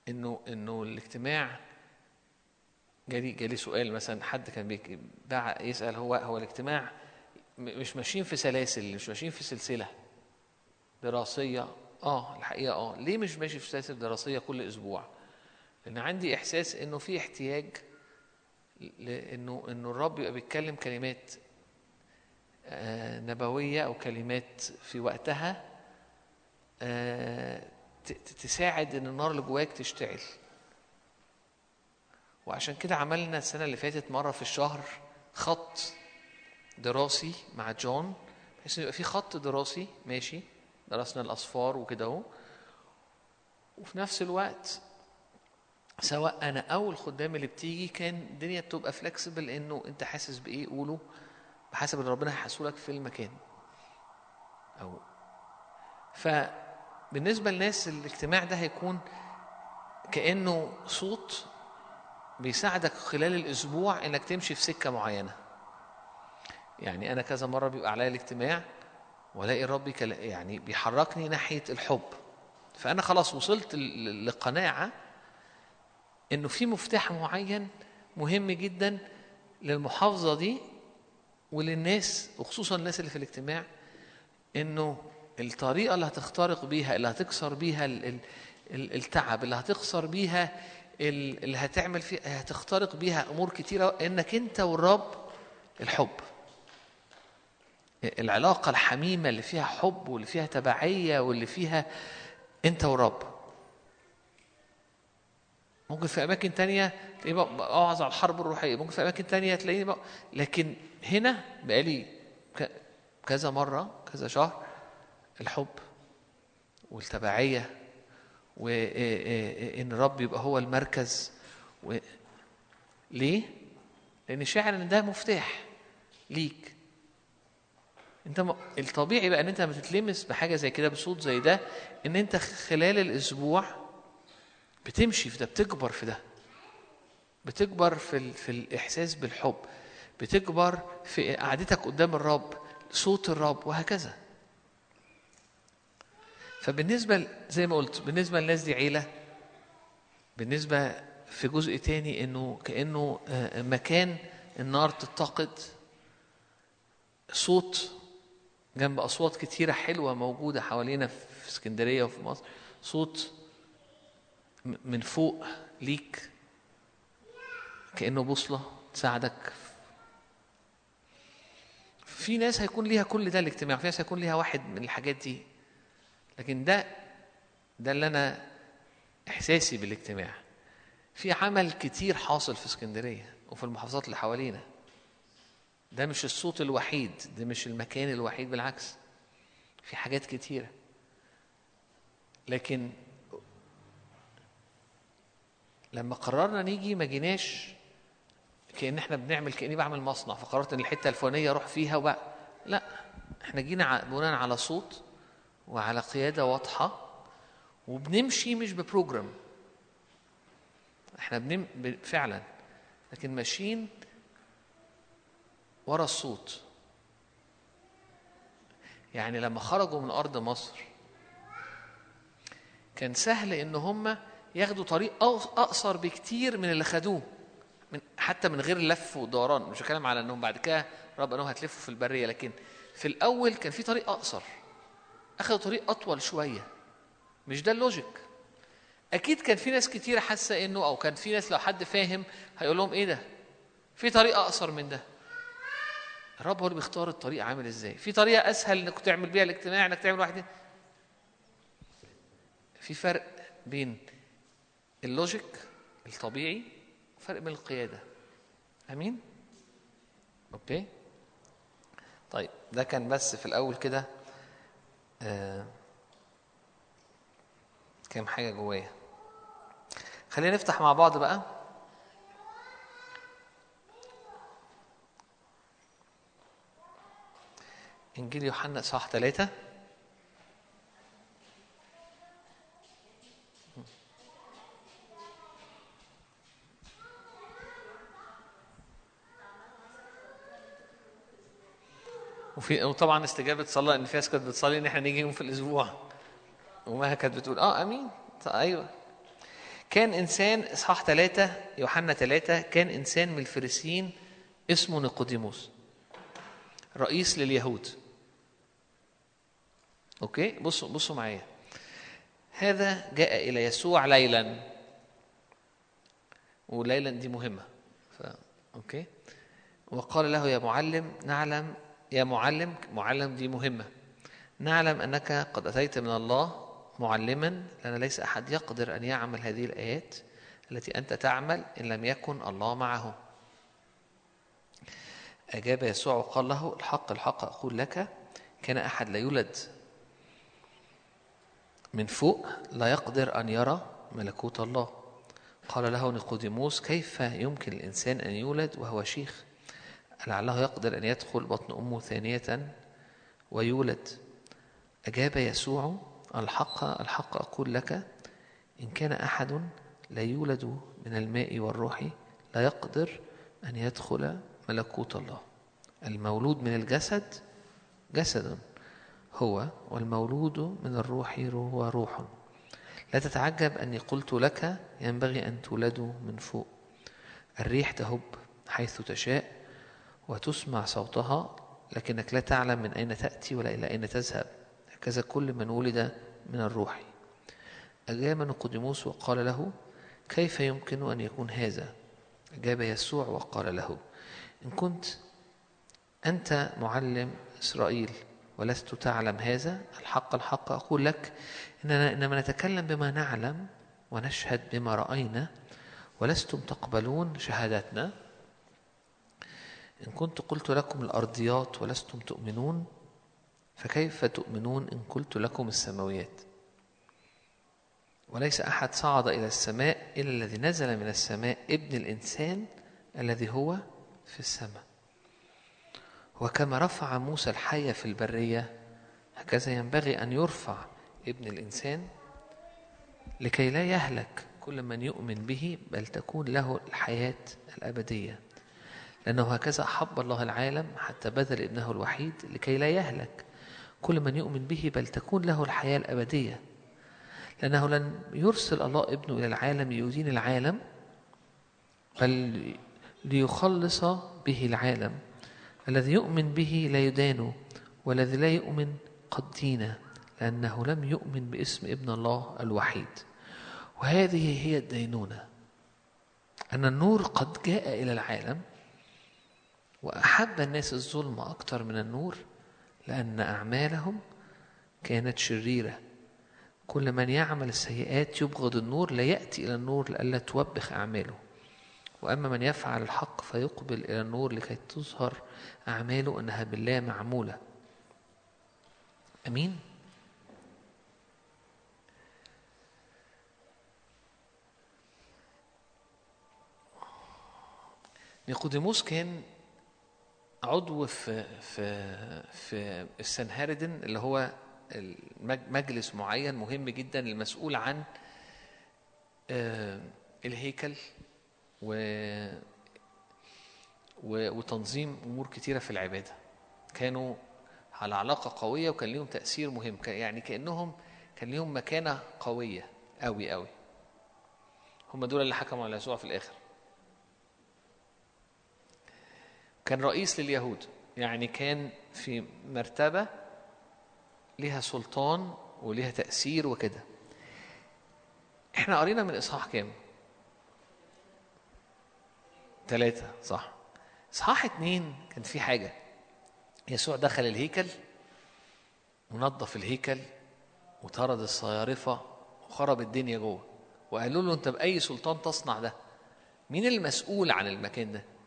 إنه إنه الاجتماع جالي جالي سؤال مثلا حد كان يسأل هو هو الاجتماع مش ماشيين في سلاسل مش ماشيين في سلسلة دراسية. آه الحقيقة آه. ليه مش ماشي في سلاسل دراسية كل أسبوع؟ لأن عندي إحساس إنه في احتياج لإنه إنه الرب يبقى بيتكلم كلمات آه، نبوية أو كلمات في وقتها آه، تساعد إن النار اللي جواك تشتعل. وعشان كده عملنا السنة اللي فاتت مرة في الشهر خط دراسي مع جون بحيث يبقى في خط دراسي ماشي درسنا الأصفار وكده أهو. وفي نفس الوقت سواء أنا أو الخدام اللي بتيجي كان الدنيا بتبقى فلكسبل إنه أنت حاسس بإيه؟ قوله بحسب اللي ربنا هيحسه لك في المكان. أو فبالنسبة للناس الاجتماع ده هيكون كأنه صوت بيساعدك خلال الأسبوع إنك تمشي في سكة معينة. يعني أنا كذا مرة بيبقى عليا الاجتماع وألاقي الرب يعني بيحركني ناحية الحب. فأنا خلاص وصلت لقناعة إنه في مفتاح معين مهم جدا للمحافظة دي وللناس وخصوصا الناس اللي في الاجتماع إنه الطريقة اللي هتخترق بيها اللي هتكسر بيها ال- ال- ال- التعب اللي هتكسر بيها اللي هتعمل فيها هتخترق بيها أمور كتيرة إنك أنت والرب الحب العلاقة الحميمة اللي فيها حب واللي فيها تبعية واللي فيها أنت والرب ممكن في أماكن تانية تلاقيني بق- بق- اوعظ على الحرب الروحية ممكن في أماكن تانية تلاقيني بق... لكن هنا بقالي. كذا مرة كذا شهر الحب والتبعية وان الرب يبقى هو المركز و... ليه؟ لأن شاعر إن ده مفتاح ليك أنت. الطبيعي بقى إن أنت لما تتلمس بحاجة زي كده بصوت زي ده إن أنت خلال الأسبوع بتمشي في ده بتكبر في ده بتكبر في ال... في الإحساس بالحب بتكبر في قعدتك قدام الرب صوت الرب وهكذا فبالنسبة ل- زي ما قلت بالنسبة للناس دي عيلة بالنسبة في جزء تاني إنه كأنه آه، مكان النار تتقد صوت جنب أصوات كتيرة حلوة موجودة حوالينا في اسكندرية وفي مصر صوت من فوق ليك كأنه بوصلة تساعدك. في ناس هيكون ليها كل ده الاجتماع في ناس هيكون ليها واحد من الحاجات دي. لكن ده ده اللي أنا إحساسي بالاجتماع. في عمل كتير حاصل في اسكندرية وفي المحافظات اللي حوالينا. ده مش الصوت الوحيد ده مش المكان الوحيد بالعكس. في حاجات كتيرة. لكن لما قررنا نيجي ما جيناش كأن إحنا بنعمل كأني بعمل مصنع فقررت إن الحتة الفلانية أروح فيها وبقى. لا إحنا جينا بناء على صوت وعلى قيادة واضحة وبنمشي مش ببروجرام. إحنا بنم فعلا. لكن ماشيين ورا الصوت. يعني لما خرجوا من أرض مصر كان سهل إن هم ياخدوا طريق أقص- أقصر بكتير من اللي خدوه. من حتى من غير لف ودوران. مش بتكلم على إنهم بعد كده رب إنهم هتلفوا في البرية لكن في الأول كان في طريق أقصر. اخذوا طريق أطول شوية. مش ده اللوجيك. أكيد كان في ناس كتير حاسة إنه أو كان في ناس لو حد فاهم هيقول لهم إيه ده؟ في طريق أقصر من ده. الرب هو اللي بيختار الطريق عامل إزاي. في طريقة أسهل إنك تعمل بيها الاجتماع إنك تعمل واحد في فرق بين ال logic الطبيعي وفرق بين القيادة. آمين؟ okay. طيب ده كان بس في الأول كده. كام حاجة جوايا. خلينا نفتح مع بعض بقى. إنجيل يوحنا إصحاح ثلاثة وفي وطبعا استجابة صلاة إن في ناس كانت بتصلي إن إحنا نيجي يوم في الأسبوع. وما كانت بتقول آه آمين. طيب أيوه. كان إنسان إصحاح ثلاثة يوحنا ثلاثة كان إنسان من الفريسيين اسمه نيقوديموس رئيس لليهود. okay؟ بصوا بصوا معايا. هذا جاء إلى يسوع ليلا. وليلا دي مهمة. ف... okay؟ وقال له يا معلم نعلم يا معلم معلم دي مهمة. نعلم أنك قد أتيت من الله معلما لأن ليس أحد يقدر أن يعمل هذه الآيات التي أنت تعمل إن لم يكن الله معه. أجاب يسوع وقال له الحق الحق أقول لك كان أحد لا يولد من فوق لا يقدر أن يرى ملكوت الله. قال له نيقوديموس كيف يمكن الانسان أن يولد وهو شيخ؟ لعله يقدر أن يدخل بطن أمه ثانية ويولد. أجاب يسوع الحق الحق أقول لك إن كان أحد لا يولد من الماء والروح لا يقدر أن يدخل ملكوت الله. المولود من الجسد جسد هو والمولود من الروح هو روح. لا تتعجب أني قلت لك ينبغي أن تولدوا من فوق. الريح تهب حيث تشاء وتسمع صوتها لكنك لا تعلم من أين تأتي ولا إلى أين تذهب. هكذا كل من ولد من الروح. أجاب نقدموس وقال له كيف يمكن أن يكون هذا؟ أجاب يسوع وقال له إن كنت أنت معلم إسرائيل ولست تعلم هذا الحق الحق أقول لك إننا إنما نتكلم بما نعلم ونشهد بما رأينا ولستم تقبلون شهادتنا. إن كنت قلت لكم الأرضيات ولستم تؤمنون فكيف تؤمنون إن قلت لكم السماويات؟ وليس أحد صعد إلى السماء إلا الذي نزل من السماء ابن الإنسان الذي هو في السماء. وكما رفع موسى الحية في البرية هكذا ينبغي أن يرفع ابن الإنسان لكي لا يهلك كل من يؤمن به بل تكون له الحياة الأبدية. لأنه هكذا أحب الله العالم حتى بذل ابنه الوحيد لكي لا يهلك. كل من يؤمن به بل تكون له الحياة الأبدية. لأنه لن يرسل الله ابنه إلى العالم ليدين العالم بل ليخلص به العالم. الذي يؤمن به لا يدان والذي لا يؤمن قد دين لأنه لم يؤمن باسم ابن الله الوحيد. وهذه هي الدينونة. أن النور قد جاء إلى العالم وأحب الناس الظلم أكثر من النور لأن أعمالهم كانت شريرة. كل من يعمل السيئات يبغض النور لا يأتي إلى النور لئلا توبخ أعماله. وأما من يفعل الحق فيقبل إلى النور لكي تظهر أعماله أنها بالله معمولة. أمين؟ نيقوديموس كان عضو في في في السنهاردن اللي هو مجلس معين مهم جدا المسؤول عن آه، الهيكل و وتنظيم أمور كتيرة في العبادة. كانوا على علاقة قوية وكان ليهم تأثير مهم. يعني كأنهم كان ليهم مكانة قوية قوي قوي هم دول اللي حكموا على يسوع في الآخر. كان رئيس لليهود يعني كان في مرتبة ليها سلطان وليها تأثير وكده. إحنا قرينا من إصحاح كام؟ ثلاثة صح. إصحاح اتنين كان في حاجة. يسوع دخل الهيكل ونظف الهيكل وطرد الصيارفة وخرب الدنيا جوه. وقالوا له أنت بأي سلطان تصنع ده؟ مين المسؤول عن المكان ده؟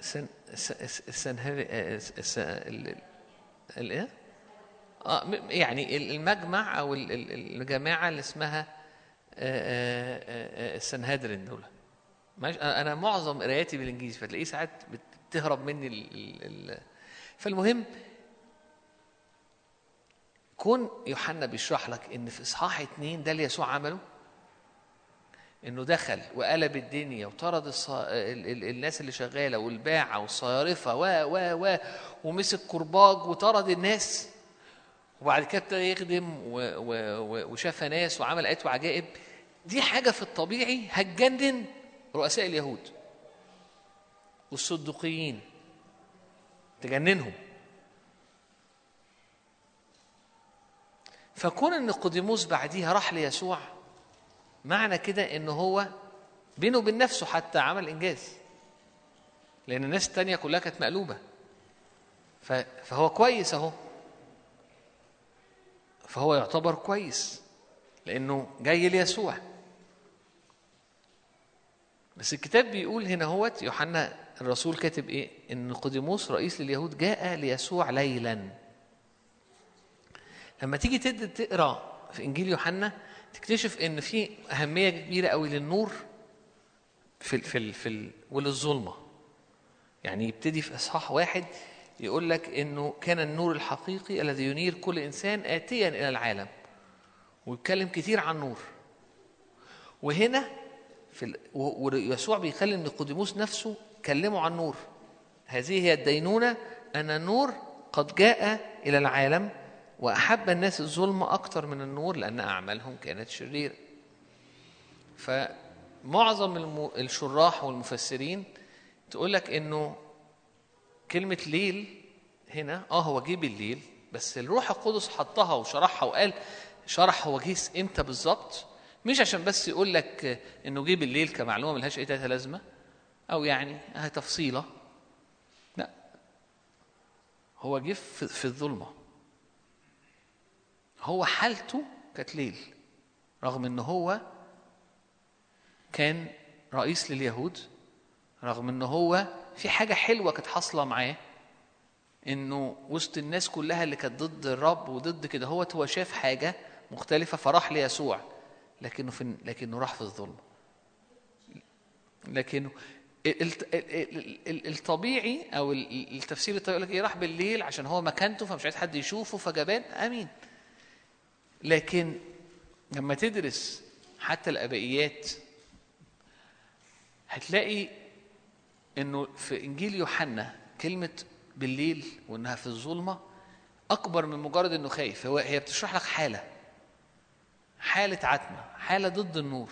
سن سن سن ال ال إيه آه يعني ال- المجمع أو ال- ال- الجماعة اللي اسمها آه، آه، آه، السنهدرين دول. أنا معظم قراياتي بالإنجليزي فتلاقيه ساعات بتهرب مني ال ال فالمهم كون يوحنا بيشرح لك إن في إصحاح اتنين ده اللي يسوع عمله. إنه دخل وقلب الدنيا وطرد الص... ال... ال... الناس اللي شغالة والباعة والصيارفة و و و ومسك كرباج وطرد الناس. وبعد كده ابتدى يخدم و... و... و... وشاف ناس وعمل ايات وعجائب. دي حاجة في الطبيعي هتجنن رؤساء اليهود والصدقيين تجننهم. فكون إن نيقوديموس بعديها راح ليسوع معنى كده إن هو بينه وبين نفسه حتى عمل إنجاز. لأن الناس التانية كلها كانت مقلوبة. ف- فهو كويس أهو. فهو يعتبر كويس. لأنه جاي ليسوع. بس الكتاب بيقول هنا هوت يوحنا الرسول كاتب إيه؟ إن نيقوديموس رئيس لليهود جاء ليسوع ليلا. لما تيجي تقرأ في إنجيل يوحنا تكتشف إن في أهمية كبيرة قوي للنور في في في وللظلمة. يعني يبتدي في إصحاح واحد يقول لك إنه كان النور الحقيقي الذي ينير كل إنسان اتيا إلى العالم ويتكلم كتير عن نور. وهنا في ويسوع بيكلم نيقوديموس نفسه كلمه عن نور. هذه هي الدينونة أن النور قد جاء إلى العالم وأحب الناس الظلمة أكثر من النور لأن أعمالهم كانت شريرة. فمعظم. الشراح والمفسرين تقول لك إنه كلمة ليل هنا آه هو جه بالليل بس الروح القدس حطها وشرحها وقال شرح هو جه إمتى بالظبط؟ مش عشان بس يقول لك إنه جه بالليل كمعلومة ملهاش أي لازمة أو يعني تفصيلة. لا. هو جه في, في الظلمة. هو حالته كانت ليل رغم إن هو كان رئيس لليهود رغم إن هو في حاجة حلوة كانت حاصلة معاه إنه وسط الناس كلها اللي كانت ضد الرب وضد كده هو هو شاف حاجة مختلفة فراح ليسوع لكنه في لكنه راح في الظلم. لكنه ال- ال- ال- ال- الطبيعي أو ال- التفسير الطبيعي يقول لك إيه راح بالليل عشان هو مكانته فمش عايز حد يشوفه فجبان آمين. لكن لما تدرس حتى الابائيات هتلاقي إنه في إنجيل يوحنا كلمة بالليل وإنها في الظلمة أكبر من مجرد إنه خايف. هو هي بتشرح لك حالة حالة عتمة حالة ضد النور.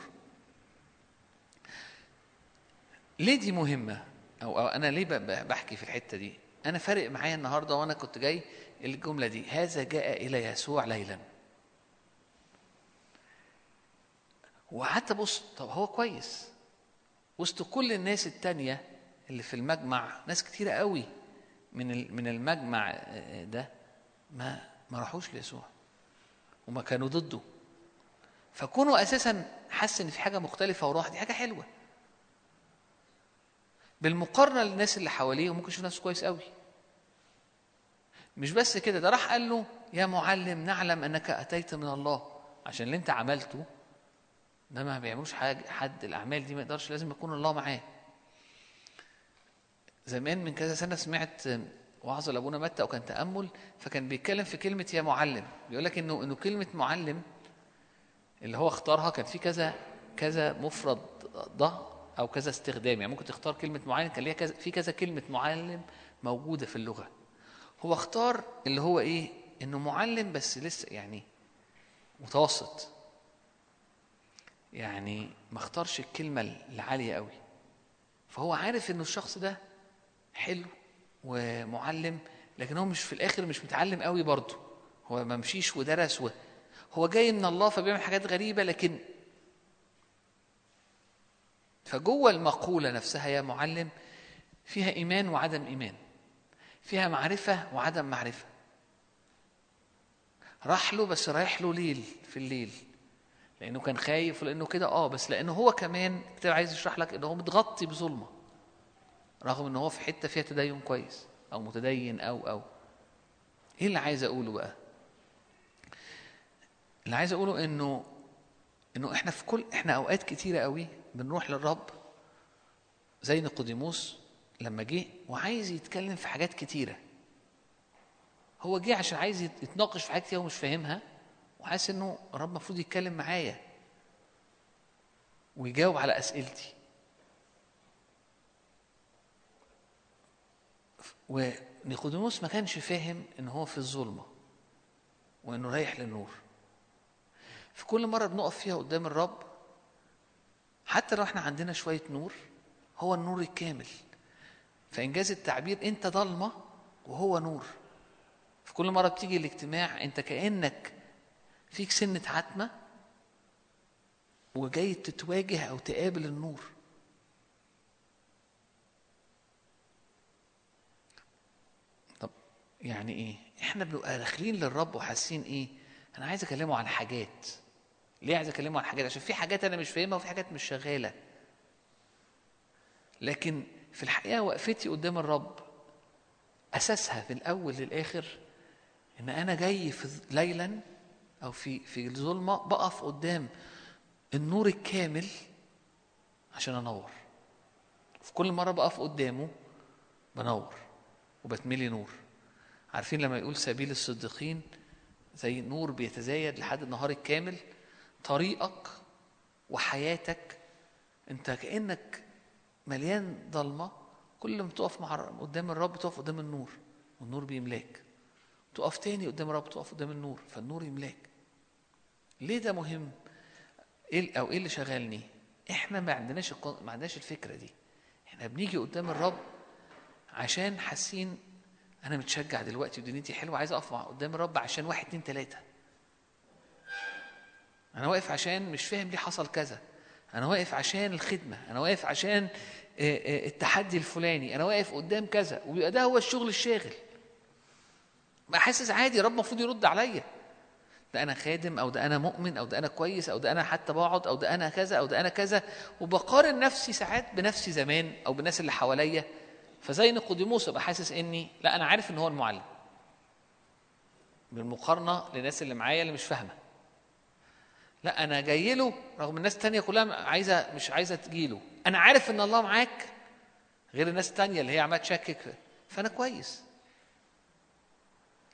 ليه دي مهمة؟ أو, أو أنا ليه بحكي في الحتة دي؟ أنا فارق معايا النهارده وأنا كنت جاي الجملة دي. هذا جاء إلى يسوع ليلا. وقعدت أبص طب هو كويس؟ وسط كل الناس التانية اللي في المجمع ناس كتيرة قوي من من المجمع آه، ده ما ما راحوش ليسوع وما كانوا ضده. فكونوا أساسا حس إن في حاجة مختلفة وراح دي حاجة حلوة. بالمقارنة للناس اللي حواليه ممكن يشوف نفسه كويس قوي. مش بس كده ده راح قال له يا معلم نعلم أنك أتيت من الله عشان اللي أنت عملته ده ما بيعملوش حاجة حد الأعمال دي ما يقدرش لازم يكون الله معاه. زمان من كذا سنة سمعت وعظ لأبونا متى وكان تأمل فكان بيتكلم في كلمة يا معلم. بيقول لك إنه إنه كلمة معلم اللي هو اختارها كان في كذا كذا مفرد ده أو كذا استخدام. يعني ممكن تختار كلمة معلم كان ليها كذا في كذا كلمة معلم موجودة في اللغة. هو اختار اللي هو إيه؟ إنه معلم بس لسه يعني متوسط. يعني ما اختارش الكلمة العالية قوي. فهو عارف انه الشخص ده حلو ومعلم لكن هو مش في الآخر مش متعلم قوي برضه. هو ما مشيش ودرس و... هو جاي من الله فبيعمل حاجات غريبة لكن فجوه المقولة نفسها يا معلم فيها إيمان وعدم إيمان فيها معرفة وعدم معرفة. راح له بس رايح له ليل في الليل. لأنه كان خايف ولأنه كده. آه بس لأنه هو كمان الكتاب عايز يشرح لك انه هو متغطي بظلمة رغم إن هو في حتة فيها تدين كويس أو متدين أو أو. إيه اللي عايز أقوله بقى؟ اللي عايز أقوله إنه إنه إحنا في كل إحنا أوقات كتيرة قوي بنروح للرب زي نيقوديموس لما جه وعايز يتكلم في حاجات كتيرة. هو جه عشان عايز يت- يتناقش في حاجات كتير ومش فاهمها. وحاسس إنه الرب المفروض يتكلم معايا ويجاوب على أسئلتي. ونيقوديموس ما كانش فاهم إن هو في الظلمة وإنه رايح للنور. في كل مرة بنقف فيها قدام الرب حتى لو إحنا عندنا شوية نور هو النور الكامل. فإنجاز التعبير أنت ضلمه وهو نور. في كل مرة بتيجي الاجتماع أنت كأنك فيك سنة عتمه وجاي تتواجه أو تقابل النور. طب يعني إيه؟ إحنا بنبقى داخلين للرب وحاسين إيه؟ أنا عايز أكلمه عن حاجات. ليه عايز أكلمه عن حاجات؟ عشان في حاجات أنا مش فاهمها وفي حاجات مش شغالة. لكن في الحقيقة وقفتي قدام الرب أساسها من الأول للآخر إن أنا جاي في ليلا أو في في الظلمة بقف قدام النور الكامل عشان أنور. في كل مرة بقف قدامه بنور وبتملي نور. عارفين لما يقول سبيل الصديقين زي نور بيتزايد لحد النهار الكامل؟ طريقك وحياتك. أنت كأنك مليان ضلمه كل ما تقف مع قدام الرب تقف قدام النور والنور بيملاك. تقف تاني قدام الرب تقف قدام النور فالنور يملاك. ليه ده مهم؟ إيه أو إيه اللي شغلني؟ إحنا ما عندناش ما عندناش الفكرة دي. إحنا بنيجي قدام الرب عشان حاسين أنا متشجع دلوقتي ودنيتي حلوة عايز أقف قدام الرب عشان واحد اتنين تلاتة. أنا واقف عشان مش فاهم ليه حصل كذا. أنا واقف عشان الخدمة. أنا واقف عشان آه، آه، التحدي الفلاني. أنا واقف قدام كذا. ويبقى ده هو الشغل الشاغل. بقى حاسس عادي رب المفروض يرد عليا. ده أنا خادم أو ده أنا مؤمن أو ده أنا كويس أو ده أنا حتى بقعد أو ده أنا كذا أو ده أنا كذا. وبقارن نفسي ساعات بنفسي زمان أو بالناس اللي حواليا. فزي نيقوديموس ابقى حاسس إني لا أنا عارف إن هو المعلم. بالمقارنة للناس اللي معايا اللي مش فاهمة. لا أنا جاي له رغم الناس التانية كلها عايزة مش عايزة تجيله أنا عارف إن الله معاك غير الناس التانية اللي هي عمالة تشكك. فأنا كويس.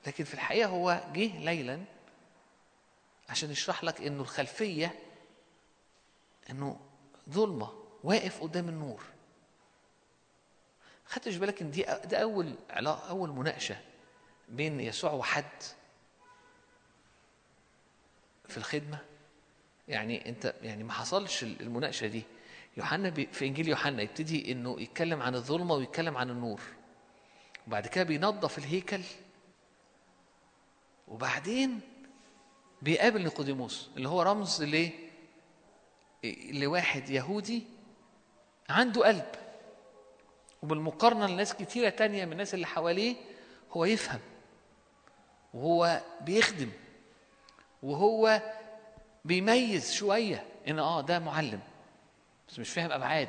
لكن في الحقيقة هو جه ليلا عشان يشرح لك إنه الخلفية إنه ظلمة واقف قدام النور. خدتش بالك إن دي ده أول علاقه أول مناقشة بين يسوع وحد في الخدمة؟ يعني أنت يعني ما حصلش المناقشة دي. يوحنا في إنجيل يوحنا يبتدي إنه يتكلم عن الظلمة ويتكلم عن النور. وبعد كده بينظف الهيكل. وبعدين بيقابل نيقوديموس اللي هو رمز ل لواحد يهودي عنده قلب. وبالمقارنة لناس كتيرة تانية من الناس اللي حواليه هو يفهم. وهو بيخدم. وهو بيميز شوية إن آه ده معلم. بس مش فاهم أبعاد.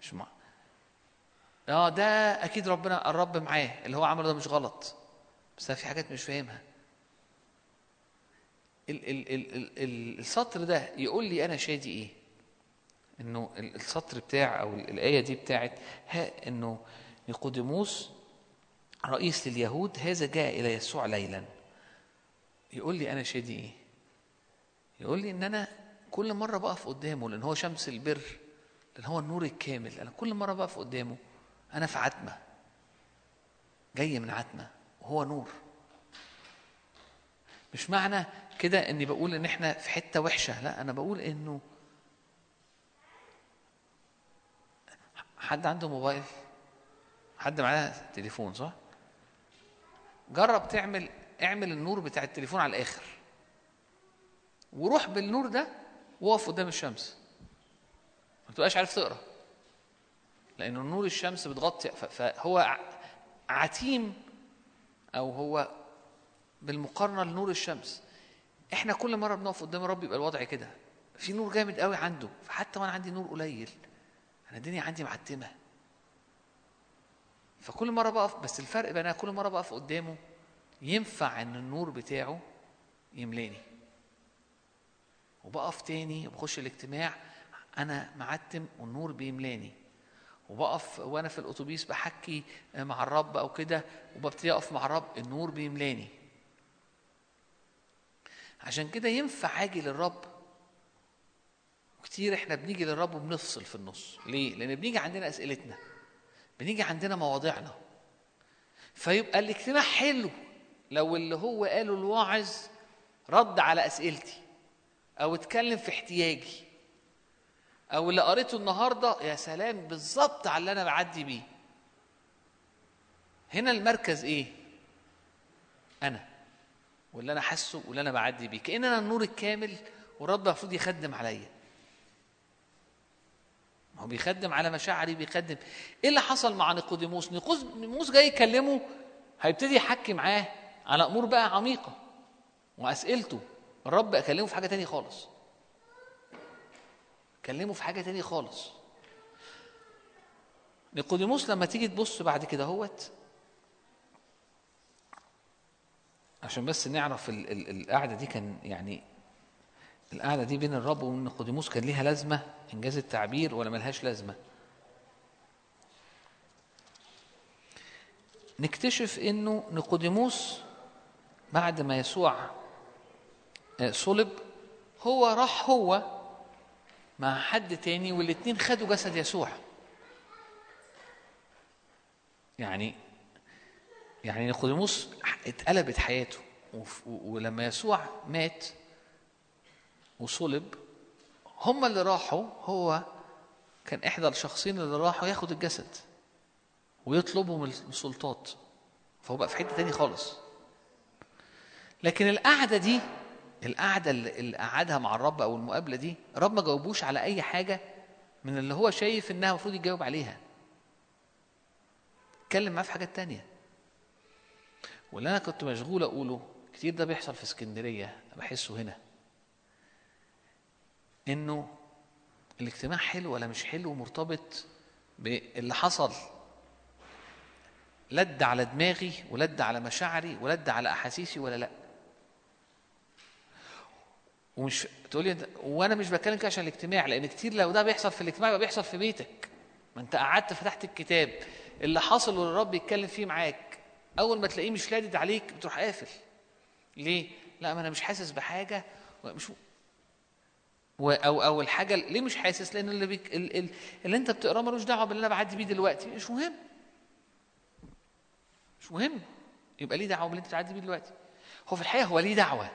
مش مع... آه ده أكيد ربنا الرب معاه اللي هو عمله ده مش غلط. بس في حاجات مش فاهمها. ال ال ال ال ال السطر ده يقول لي أنا شادي إنه ال- السطر بتاع أو ال- الآية دي بتاعت ها إنه نيقوديموس رئيس لليهود هذا جاء إلى يسوع ليلا. يقول لي أنا شادي إيه؟ يقول لي إن أنا كل مرة بقف قدامه لأن هو شمس البر لأن هو النور الكامل أنا كل مرة بقف قدامه أنا في عتمة جاي من عتمة وهو نور. مش معنى كده إني بقول إن إحنا في حتة وحشة. لا أنا بقول إنه حد عنده موبايل؟ حد معاه تليفون صح؟ جرب تعمل اعمل النور بتاع التليفون على الآخر وروح بالنور ده وقف قدام الشمس. ما تبقاش عارف تقرأ لأن نور الشمس بتغطي. فهو عتيم أو هو بالمقارنة لنور الشمس. إحنا كل مرة بنقف قدام الرب يبقى الوضع كده. في نور جامد قوي عنده. فحتى وأنا عندي نور قليل. أنا الدنيا عندي معتمة. فكل مرة بقف بس الفرق بين أنا كل مرة بقف قدامه ينفع إن النور بتاعه يملاني. وبقف تاني وبخش الاجتماع أنا معتم والنور بيملاني. وبقف وأنا في الأتوبيس بحكي مع الرب أو كده وببتدي أقف مع الرب النور بيملاني. عشان كده ينفع أجي للرب. كتير إحنا بنيجي للرب وبنفصل في النص. ليه؟ لأن بنيجي عندنا أسئلتنا. بنيجي عندنا مواضيعنا. فيبقى الاجتماع حلو لو اللي هو قاله الواعظ رد على أسئلتي أو اتكلم في احتياجي أو اللي قريته النهارده يا سلام بالظبط على اللي أنا بعدي بيه. هنا المركز إيه؟ أنا. واللي أنا حاسه واللي أنا بعدي بيه. كأن أنا النور الكامل والرب المفروض يخدم عليا. ما هو بيخدم على مشاعري بيخدم. إيه اللي حصل مع نيقوديموس؟ نيقوديموس جاي يكلمه هيبتدي يحكي معاه على أمور بقى عميقة وأسئلته. الرب أكلمه في حاجة تانية خالص. كلمه في حاجة تانية خالص. نيقوديموس لما تيجي تبص بعد كده هوت عشان بس نعرف ال- ال- القعدة دي كان يعني القعدة دي بين الرب ونيقوديموس كان ليها لازمة؟ إنجاز التعبير ولا ملهاش لازمة؟ نكتشف إنه نيقوديموس بعد ما يسوع آه، صلب هو راح هو مع حد تاني والاتنين خدوا جسد يسوع. يعني يعني نيقوديموس اتقلبت حياته ولما يسوع مات وصلب هم اللي راحوا هو كان إحدى الشخصين اللي راحوا ياخد الجسد ويطلبوا من السلطات فهو بقى في حتة تاني خالص. لكن القعدة دي القعدة اللي قعدها مع الرب أو المقابلة دي الرب ما جاوبوش على أي حاجة من اللي هو شايف إنها المفروض يجاوب عليها. اتكلم معاه في حاجات تانية. واللي أنا كنت مشغول أقوله كتير ده بيحصل في اسكندرية بحسه هنا. إنه الاجتماع حلو ولا مش حلو مرتبط باللي حصل. لد على دماغي ولد على مشاعري ولد على أحاسيسي ولا لأ. ومش تقولي أنت وأنا مش بتكلم كده عشان الاجتماع لأن كتير لو ده بيحصل في الاجتماع يبقى بيحصل في بيتك. ما أنت قعدت فتحت الكتاب اللي حصل والرب يتكلم فيه معاك. أول ما تلاقيه مش لادد عليك بتروح قافل. ليه؟ لا ما أنا مش حاسس بحاجة. مش أو أو الحاجة ليه مش حاسس؟ لأن اللي بيك ال- ال- اللي أنت بتقراه ملوش دعوة باللي أنا بعدي بيه دلوقتي. مش مهم. مش مهم. يبقى ليه دعوة باللي أنت بتعدي بيه دلوقتي. هو في الحقيقة هو ليه دعوة.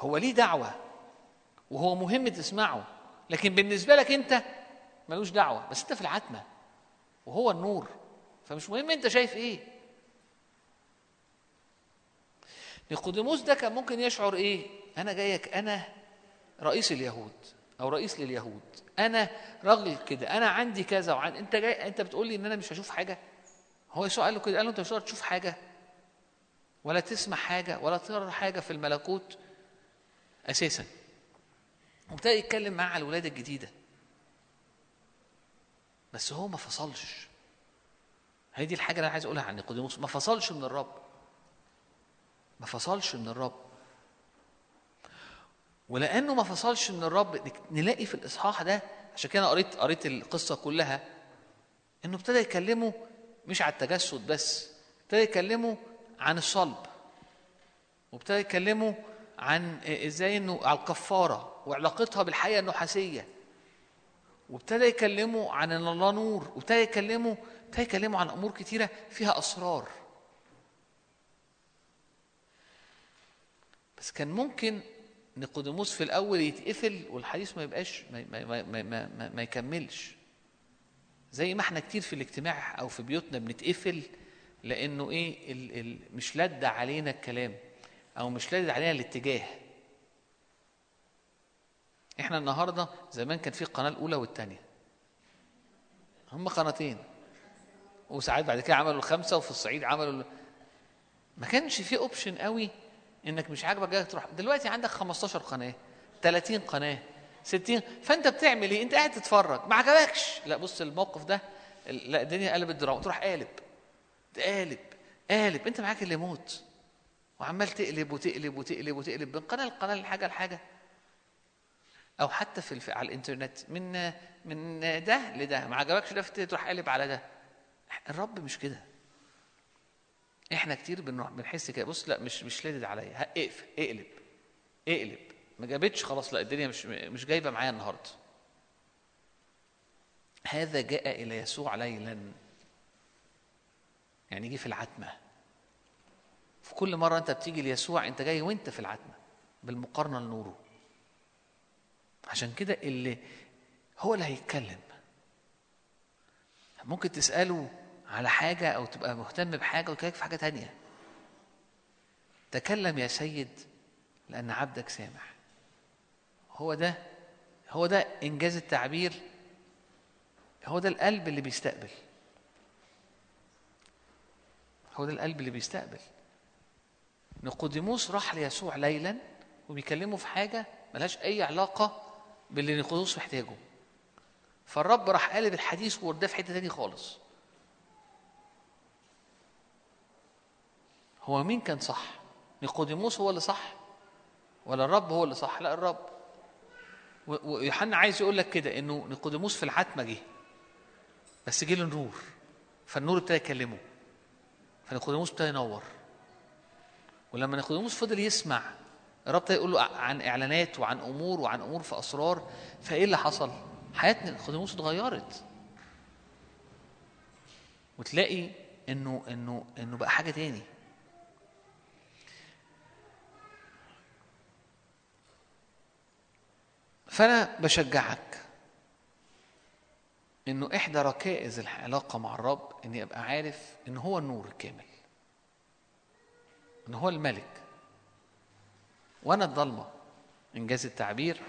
هو ليه دعوة. وهو مهم تسمعه. لكن بالنسبة لك أنت ملوش دعوة. بس أنت في العتمة. وهو النور. فمش مهم أنت شايف إيه. نيقوديموس ده كان ممكن يشعر إيه؟ أنا جايك أنا رئيس اليهود أو رئيس لليهود. أنا راجل كده أنا عندي كذا وعن أنت جاي أنت بتقول لي إن أنا مش هشوف حاجة؟ هو يسوع قال له كده؟ قال له أنت مش تشوف حاجة؟ ولا تسمع حاجة؟ ولا ترى حاجة في الملكوت؟ أساسا. وابتدى يتكلم معاه على الولادة الجديدة. بس هو ما فصلش. هي دي الحاجة اللي أنا عايز أقولها عن نيقوديموس. ما فصلش من الرب. ما فصلش من الرب. ولأنه ما فصلش من الرب نلاقي في الإصحاح ده عشان كده قريت قريت القصة كلها إنه ابتدى يكلمه مش على التجسد بس ابتدى يكلموا عن الصلب وابتدى يكلموا عن إزاي إنه على الكفارة وعلاقتها بالحياة النحاسية وابتدى يكلموا عن ان الله نور وابتدى يكلموا ابتدى يكلموا عن أمور كتيرة فيها أسرار. بس كان ممكن نيقوديموس في الأول يتقفل والحديث ما يبقاش ما, ما, ما, ما, ما, يكملش. زي ما إحنا كتير في الاجتماع أو في بيوتنا بنتقفل لأنه إيه ال ال مش لد علينا الكلام أو مش لد علينا الاتجاه. إحنا النهارده زمان كان في القناه الأولى والثانيه هم قناتين. وساعات بعد كده عملوا الخمسة وفي الصعيد عملوا ما كانش في اوبشن قوي إنك مش عاجبك جاي تروح. دلوقتي عندك 15 قناة 30 قناة 60 فأنت بتعمل إيه؟ أنت قاعد تتفرج. ما عجبكش. لا بص الموقف ده لا الدنيا قلبت دراما. تروح قالب تقالب قالب. أنت معاك اللي موت وعمال تقلب وتقلب وتقلب وتقلب من قناة لقناة لحاجة لحاجة. أو حتى في. على الإنترنت. من من ده لده. ما عجبكش ده تروح قالب على ده. الرب مش كده. إحنا كتير بنروح بنحس كده بص لأ مش مش لادد عليا. اقفل اقلب اقلب. ما جابتش خلاص لأ الدنيا مش مش جايبة معايا النهارده. هذا جاء إلى يسوع ليلا. يعني يجي في العتمة. في كل مرة أنت بتيجي ليسوع أنت جاي وأنت في العتمة بالمقارنة لنوره. عشان كده اللي هو اللي هيتكلم. ممكن تسأله على حاجة أو تبقى مهتم بحاجة ويكلمك في حاجة تانية. تكلم يا سيد لأن عبدك سامح. هو ده هو ده إنجاز التعبير هو ده القلب اللي بيستقبل. هو ده القلب اللي بيستقبل. نيقوديموس راح ليسوع ليلا وبيكلمه في حاجة ملهاش أي علاقة باللي نيقوديموس محتاجه. فالرب راح قالب الحديث ورداه في حتة تاني خالص. هو مين كان صح؟ نيقوديموس هو اللي صح؟ ولا الرب هو اللي صح؟ لا الرب. ويوحنا عايز يقول لك كده إنه نيقوديموس في العتمه جه بس جه له نور فالنور ابتدى يكلمه فنيقوديموس ابتدى ينور. ولما نيقوديموس فضل يسمع الرب ابتدى يقول له عن إعلانات وعن أمور وعن أمور في أسرار فإيه اللي حصل؟ حياة نيقوديموس اتغيرت. وتلاقي إنه إنه إنه بقى حاجة تاني. فأنا بشجعك إنه إحدى ركائز العلاقة مع الرب إني أبقى عارف إن هو النور الكامل إن هو الملك وأنا الضلمة. إنجاز التعبير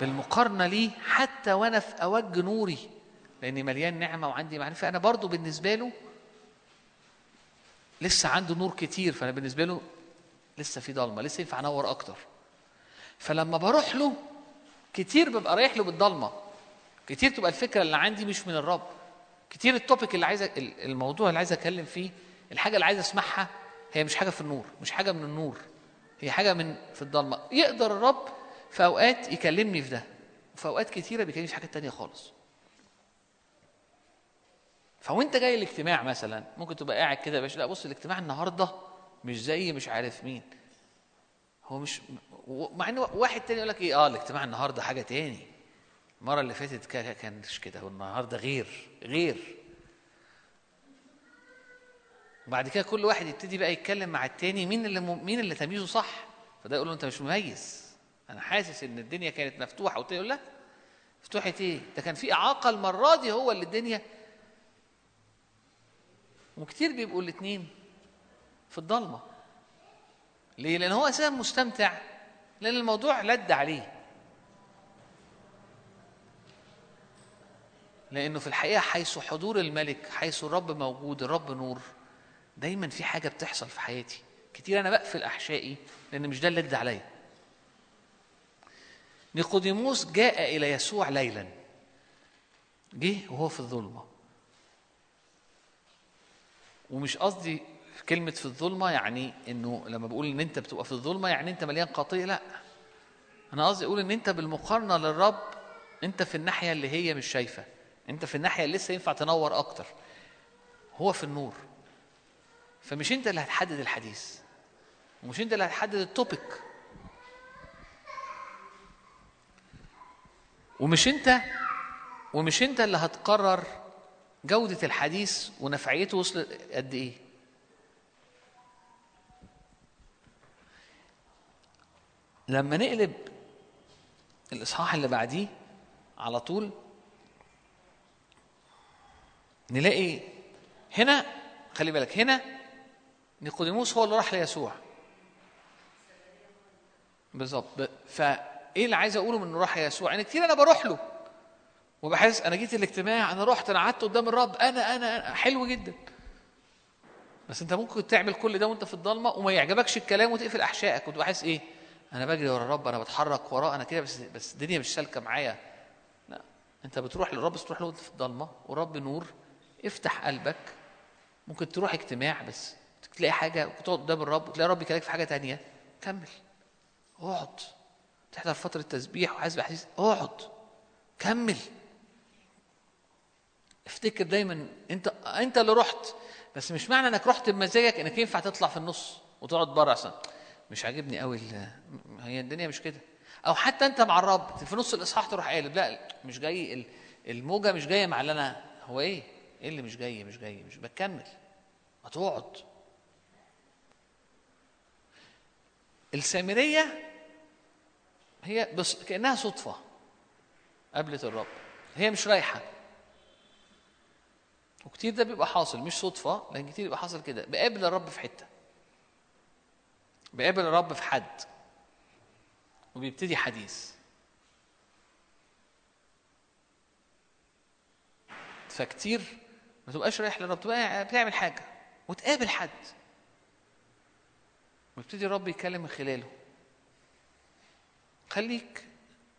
بالمقارنة ليه حتى وأنا في أوج نوري لأني مليان نعمة وعندي معرفة. أنا برضو بالنسبة له لسه عنده نور كتير فأنا بالنسبة له لسه في ضلمة لسه ينفع أنور أكتر. فلما بروح له كتير ببقى رايح له بالضلمة. كتير تبقى الفكرة اللي عندي مش من الرب. كتير التوبيك اللي عايز الموضوع اللي عايز أتكلم فيه الحاجة اللي عايز أسمعها هي مش حاجة في النور مش حاجة من النور. هي حاجة من في الضلمة. يقدر الرب في أوقات يكلمني في ده وفي أوقات كتيرة بيكلمني في حاجات تانية خالص. فوأنت جاي الاجتماع مثلا ممكن تبقى قاعد كده يا باشا لا بص الاجتماع النهارده مش زي مش عارف مين. هو مش مع إن واحد تاني يقول لك إيه؟ آه الاجتماع النهارده حاجة تاني. المرة اللي فاتت كا- كانش كده والنهاردة غير غير. وبعد كده كل واحد يبتدي بقى يتكلم مع التاني مين اللي م... مين اللي تمييزه صح؟ فده يقول له أنت مش مميز. أنا حاسس إن الدنيا كانت مفتوحة. والتاني يقول لا. مفتوحة إيه؟ ده كان في إعاقة المرة دي هو اللي الدنيا وكتير بيبقوا الاثنين في الضلمة. ليه؟ لأن هو أساسا مستمتع. لأن الموضوع لد عليه. لأنه في الحقيقة حيث حضور الملك حيث الرب موجود الرب نور دايما في حاجة بتحصل في حياتي. كتير أنا بقفل أحشائي لأن مش ده اللي ادى عليا. نيقوديموس جاء إلى يسوع ليلا. جه وهو في الظلمة. ومش قصدي كلمة في الظلمة يعني إنه لما بقول إن أنت بتبقى في الظلمة يعني أنت مليان خطية لا. أنا قصدي أقول إن أنت بالمقارنة للرب أنت في الناحية اللي هي مش شايفة. أنت في الناحية اللي لسه ينفع تنور أكتر. هو في النور. فمش أنت اللي هتحدد الحديث. ومش أنت اللي هتحدد التوبيك ومش أنت ومش أنت اللي هتقرر جودة الحديث ونفعيته وصلت قد إيه. لما نقلب الإصحاح اللي بعديه على طول نلاقي هنا خلي بالك هنا نيقوديموس هو اللي راح ليسوع. بالظبط. فإيه اللي عايز أقوله من إنه راح ليسوع أنا كتير أنا بروح له. وبحس أنا جيت الاجتماع أنا رحت أنا قعدت قدام الرب أنا أنا, أنا حلو جدا. بس أنت ممكن تعمل كل ده وأنت في الضلمة وما يعجبكش الكلام وتقفل أحشائك وتبقى حاسس إيه؟ أنا بجري ورا الرب أنا بتحرك وراه أنا كده بس بس الدنيا مش سالكه معايا. لا أنت بتروح للرب بس تروح له في الضلمة. والرب نور افتح قلبك. ممكن تروح اجتماع بس تلاقي حاجة وتقعد قدام الرب وتلاقي الرب يكلمك في حاجة تانية. كمل. اقعد. تحضر فترة تسبيح وحاسس باحاسيس اقعد. كمل. افتكر دايما أنت أنت اللي رحت. بس مش معنى إنك رحت بمزاجك إنك ينفع تطلع في النص وتقعد بره عشان مش عاجبني قوي هي الدنيا مش كده. أو حتى أنت مع الرب في نص الإصحاح تروح قالب لا مش جاي ال- الموجة مش جاية مع اللي أنا هو إيه؟ إيه اللي مش جاي مش جاي مش بكمل ما تقعد. السامرية هي بس كأنها صدفة قابلت الرب. هي مش رايحة. وكتير ده بيبقى حاصل مش صدفة لكن كتير بيبقى حاصل كده. بقابل الرب في حتة. بقابل الرب في حد وبيبتدي حديث. فكتير ما تبقاش رايح للرب تبقى بتعمل حاجة وتقابل حد. ويبتدي الرب يتكلم من خلاله. خليك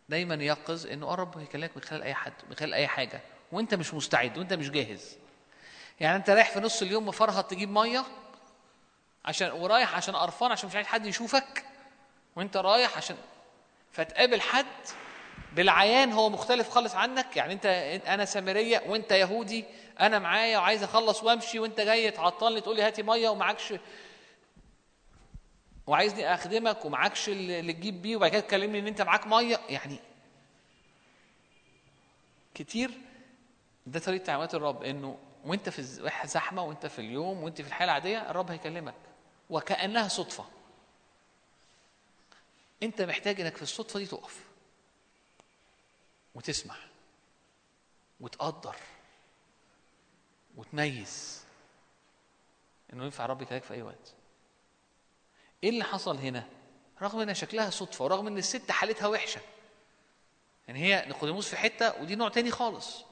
دايما يقظ إنه الرب هيكلمك من خلال أي حد من خلال أي حاجة. وأنت مش مستعد وأنت مش جاهز. يعني أنت رايح في نص اليوم مفرهد تجيب مية عشان ورايح عشان قرفان عشان مش عايز حد يشوفك. وانت رايح عشان فتقابل حد بالعيان هو مختلف خالص عنك. يعني انت أنا سامرية وانت يهودي أنا معايا وعايز اخلص وامشي وانت جاي تعطلني تقول لي هاتي مية ومعكش. وعايزني اخدمك ومعكش اللي تجيب بيه وبعد كده تكلمني ان انت معاك مية. يعني كتير. ده طريقة تعاملات الرب انه وانت في زحمة وانت في اليوم وانت في الحياة العادية الرب هيكلمك. وكأنها صدفة. أنت محتاج إنك في الصدفة دي تقف. وتسمع وتقدر. وتميز. إنه ينفع الرب يكلمك في أي وقت. إيه اللي حصل هنا؟ رغم إن شكلها صدفة ورغم إن الست حالتها وحشة. يعني هي نيقوديموس في حتة ودي نوع تاني خالص.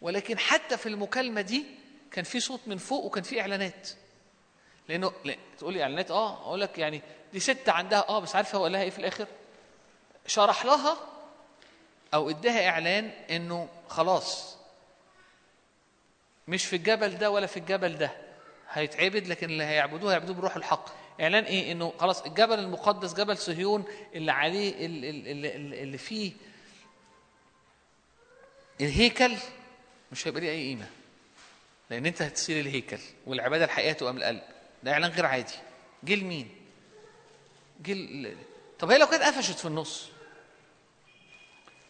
ولكن حتى في المكالمة دي كان في صوت من فوق وكان في إعلانات. لأنه لا تقول لي إعلانات آه أقول لك يعني دي ست عندها آه بس عارفه هو قال لها إيه في الآخر؟ شرح لها أو إداها إعلان إنه خلاص مش في الجبل ده ولا في الجبل ده هيتعبد لكن اللي هيعبدوه هيعبدوه بروح الحق. إعلان إيه؟ إنه خلاص الجبل المقدس جبل صهيون اللي عليه اللي, اللي, اللي فيه الهيكل مش هيبقى ليه أي قيمة لأن أنت هتصير الهيكل والعبادة الحقيقية تبقى من القلب. ده إعلان غير عادي. جه لمين؟ جه طب هي لو كانت قفشت في النص؟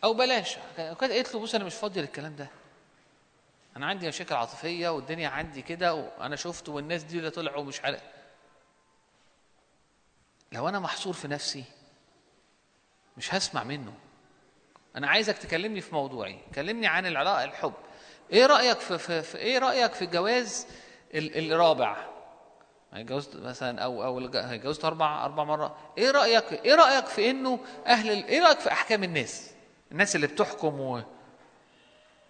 أو بلاش. لو كانت قالت له بص أنا مش فاضي للكلام ده. أنا عندي مشاكل عاطفية والدنيا عندي كده وأنا شفت والناس دي اللي طلعوا مش عارف. لو أنا محصور في نفسي مش هسمع منه. أنا عايزك تكلمني في موضوعي. كلمني عن العلاقة الحب. إيه رأيك في, في, في إيه رأيك في الجواز ال- الرابع؟ اتجوزت مثلا أو أو الج- اتجوزت أربع أربع مرات. إيه رايك إيه رأيك في إنه أهل إيه رأيك في أحكام الناس؟ الناس اللي بتحكم و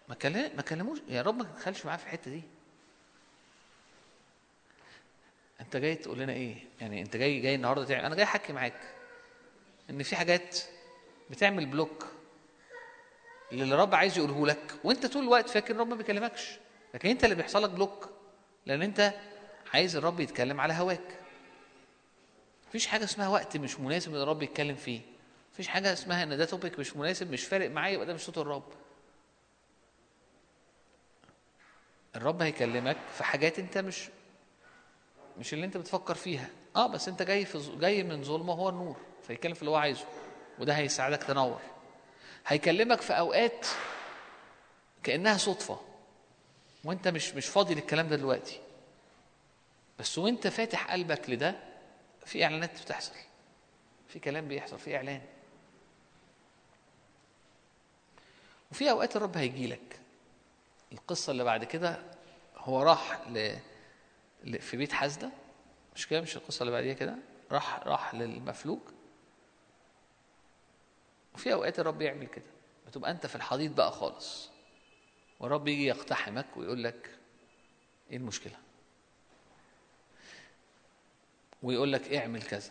ما كلم ما كلموش. يا رب ما تدخلش معاه في الحتة دي. أنت جاي تقول لنا إيه؟ يعني أنت جاي جاي النهارده تعمل أنا جاي أحكي معاك إن في حاجات بتعمل block اللي الرب عايز يقوله لك وأنت طول الوقت فاكر الرب ما بيكلمكش. لكن أنت اللي بيحصل لك block لأن أنت عايز الرب يتكلم على هواك. مفيش حاجة اسمها وقت مش مناسب إن الرب يتكلم فيه. مفيش حاجة اسمها إن ده topic مش مناسب مش فارق معايا يبقى ده مش صوت الرب. الرب هيكلمك في حاجات أنت مش مش اللي أنت بتفكر فيها. آه بس أنت جاي في جاي من ظلمة هو النور فيتكلم في اللي هو عايزه وده هيساعدك تنور. هيكلمك في أوقات كأنها صدفة وأنت مش مش فاضي للكلام ده دلوقتي. بس وانت فاتح قلبك لده في إعلانات بتحصل. في كلام بيحصل في إعلان. وفي أوقات الرب هيجي لك. القصة اللي بعد كده هو راح ل... ل... في بيت حزده مش كده؟ مش القصة اللي بعديها كده. راح راح للمفلوج. وفي أوقات الرب يعمل كده. بتبقى أنت في الحضيض بقى خالص. والرب يجي يقتحمك ويقول لك إيه المشكلة؟ ويقول لك اعمل كذا.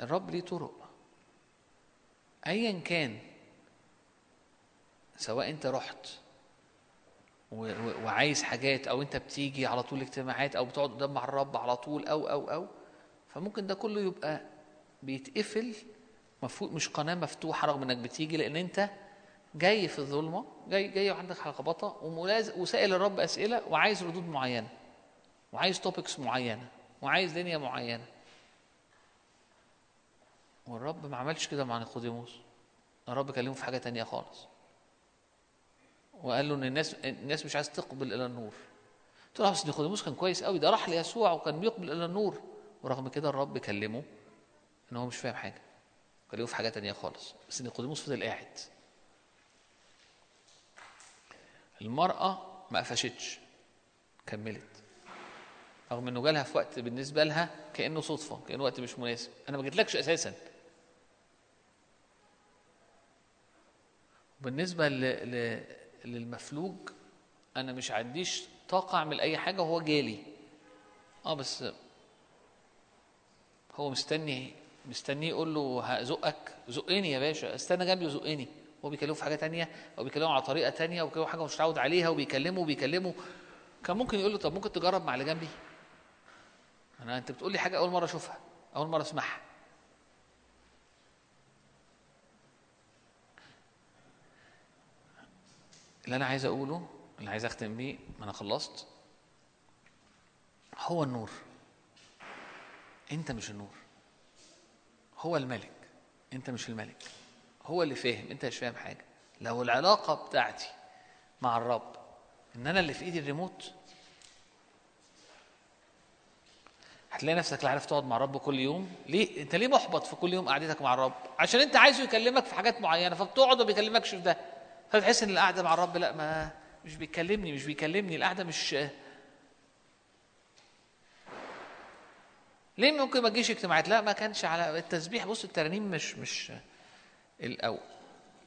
الرب ليه طرق. ايا كان سواء أنت رحت وعايز حاجات أو أنت بتيجي على طول اجتماعات أو بتقعد قدام مع الرب على طول أو أو أو فممكن ده كله يبقى بيتقفل. مفروض مش قناة مفتوحة رغم إنك بتيجي لأن أنت جاي في الظلمة جاي جاي وعندك حلقبطه وسائل الرب أسئلة وعايز ردود معينة وعايز توبكس معينة. وعايز دنيا معينة. والرب ما عملش كده مع نيقوديموس. الرب كلمه في حاجة تانية خالص. وقال له إن الناس الناس مش عايز تقبل إلى النور. قلت له بس نيقوديموس كان كويس قوي. ده راح ليسوع وكان بيقبل إلى النور. ورغم كده الرب كلمه إن هو مش فاهم حاجة. كلمه في حاجة تانية خالص. بس نيقوديموس فضل قاعد. المرأة ما قفشتش. كملت. رغم إنه جالها في وقت بالنسبة لها كأنه صدفة كأنه وقت مش مناسب. أنا ما جيتلكش أساسا. بالنسبة ل... ل... للمفلوج أنا مش عنديش طاقة أعمل أي حاجة وهو جالي. آه بس هو مستني مستني يقول له هزقك. زقني يا باشا استنى جنبي وزقني. هو بيكلمه في حاجة تانية أو بيكلمه على طريقة تانية وبيكلمه حاجة مش متعود عليها وبيكلمه وبيكلمه. كان ممكن يقول له طب ممكن تجرب مع اللي جنبي؟ أنا أنت بتقول لي حاجة أول مرة أشوفها أول مرة أسمعها. اللي أنا عايز أقوله اللي عايز أختم بيه ما أنا خلصت. هو النور. أنت مش النور. هو الملك. أنت مش الملك. هو اللي فاهم. أنت مش فاهم حاجة. لو العلاقة بتاعتي مع الرب إن أنا اللي في إيدي الريموت هتلاقي نفسك لا عارف تقعد مع الرب كل يوم. ليه؟ انت ليه محبط في كل يوم قعدتك مع الرب عشان انت عايزه يكلمك في حاجات معينة فبتقعد وما بيكلمكش في ده. فتحس إن القعدة مع الرب لا ما مش بيكلمني مش بيكلمني. القعدة مش ليه ممكن ما تجيش اجتماعات؟ لا ما كانش على التسبيح. بص الترانيم مش مش الأول.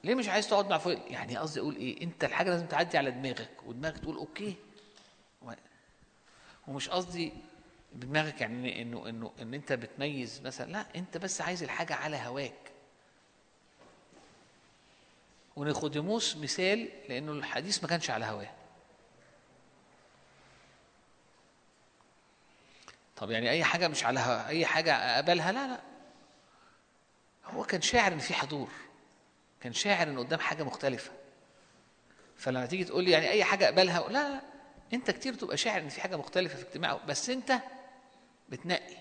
ليه مش عايز تقعد مع فوق؟ يعني قصدي أقول إيه؟ أنت الحاجة لازم تعدي على دماغك ودماغك تقول أوكي. ومش قصدي بدماغك يعني انه انه إن أنت بتميز مثلا لا أنت بس عايز الحاجة على هواك. ونيقوديموس مثال لأنه الحديث ما كانش على هواه. طب يعني أي حاجة مش على هوا أي حاجة اقبلها لا لا. هو كان شاعر إن في حضور. كان شاعر إن قدام حاجة مختلفة. فلما تيجي تقول لي يعني أي حاجة اقبلها لا لا أنت كتير تبقى شاعر إن في حاجة مختلفة في اجتماع بس أنت بتنقي.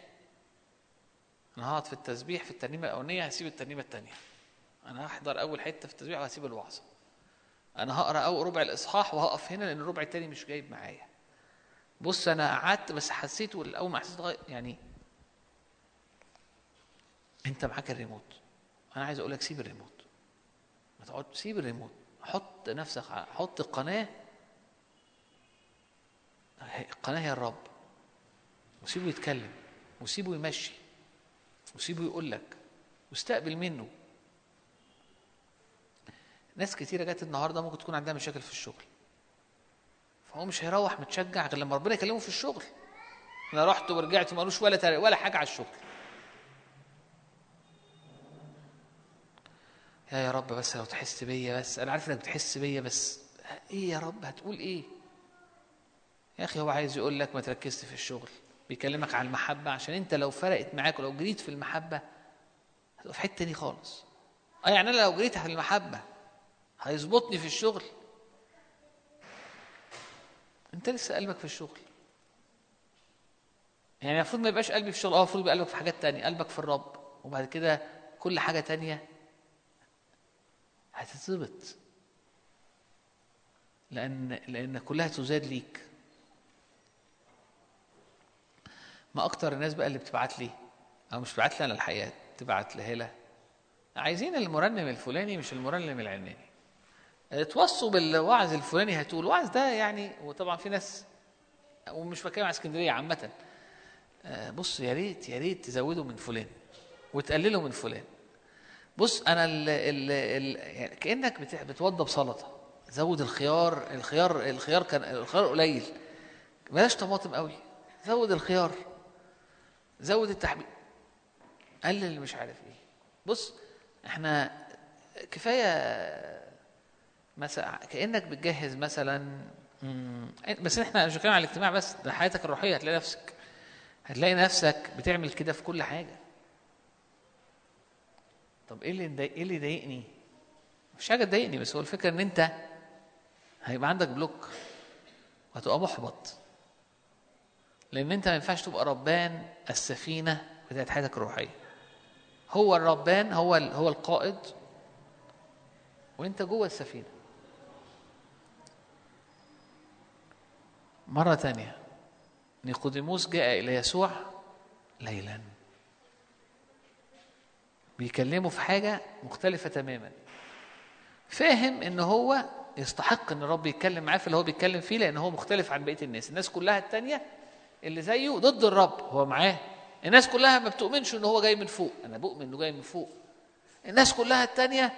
أنا هقعد في التسبيح في الترنيمة الأولانية هسيب الترنيمة الثانية أنا هحضر أول حتة في التسبيح وهسيب الوعظة. أنا هقرأ أول ربع الإصحاح وهقف هنا لأن الربع الثاني مش جايب معايا. بص أنا قعدت بس حسيت اول ما حسيت يعني أنت معاك الريموت. أنا عايز أقول لك سيب الريموت. ما تقعد سيب الريموت. حط نفسك حط القناه القناه هي الرب. وسيبه يتكلم وسيبه يمشي وسيبه يقول لك واستقبل منه. ناس كتيرة جت النهارده ممكن تكون عندها مشاكل في الشغل. فهو مش هيروح متشجع غير لما ربنا يكلمه في الشغل. أنا رحت ورجعت مالوش ولا ولا حاجة على الشغل. يا يا رب بس لو تحس بيا بس أنا عارف إنك بتحس بيا بس إيه يا رب هتقول إيه؟ يا أخي هو عايز يقول لك ما تركزش في الشغل. بيكلمك عن المحبة عشان انت لو فرقت معاك ولو جريت في المحبة هتبقى في حتة تاني خالص. آه يعني أنا لو جريت في المحبة هيظبطني في الشغل؟ انت لسه قلبك في الشغل. يعني المفروض ما يبقاش قلبي في الشغل. آه المفروض يبقى قلبك في حاجات تانية قلبك في الرب. وبعد كده كل حاجة تانية هتتظبط. لأن لأن كلها تزاد ليك. ما أكتر الناس بقى اللي بتبعت لي أو مش بتبعت لي أنا الحقيقة تبعت لهلا عايزين المرنم الفلاني مش المرنم العلاني اتوصوا بالوعظ الفلاني هتقول الوعظ ده يعني وطبعا في ناس ومش بتكلم على اسكندرية عامة. آه، بص يا ريت يا ريت تزودوا من فلان وتقللوا من فلان. بص أنا ال ال ال يعني كأنك بت- بتوضب سلطة. زود الخيار الخيار الخيار كان الخيار قليل. بلاش طماطم قوي. زود الخيار. زود التحبيب قلل مش عارف إيه. بص إحنا كفاية مثلا كأنك بتجهز مثلا بس إحنا مش بنتكلم على الاجتماع بس ده حياتك الروحية هتلاقي نفسك هتلاقي نفسك بتعمل كده في كل حاجة. طب إيه اللي إيه اللي يضايقني؟ مفيش حاجة تضايقني بس هو الفكرة ان انت هيبقى عندك بلوك. وهتبقى محبط. لأن أنت ما ينفعش تبقى ربان السفينة بتاعت حياتك الروحية. هو الربان هو هو القائد وأنت جوه السفينة. مرة تانية نيقوديموس جاء إلى يسوع ليلا. بيكلمه في حاجة مختلفة تماما. فاهم إن هو يستحق إن الرب يتكلم معاه في اللي هو بيتكلم فيه لأن هو مختلف عن بقية الناس. الناس كلها التانية اللي زيه ضد الرب هو معاه. الناس كلها ما بتؤمنش إن هو جاي من فوق. أنا بؤمن إنه جاي من فوق. الناس كلها التانية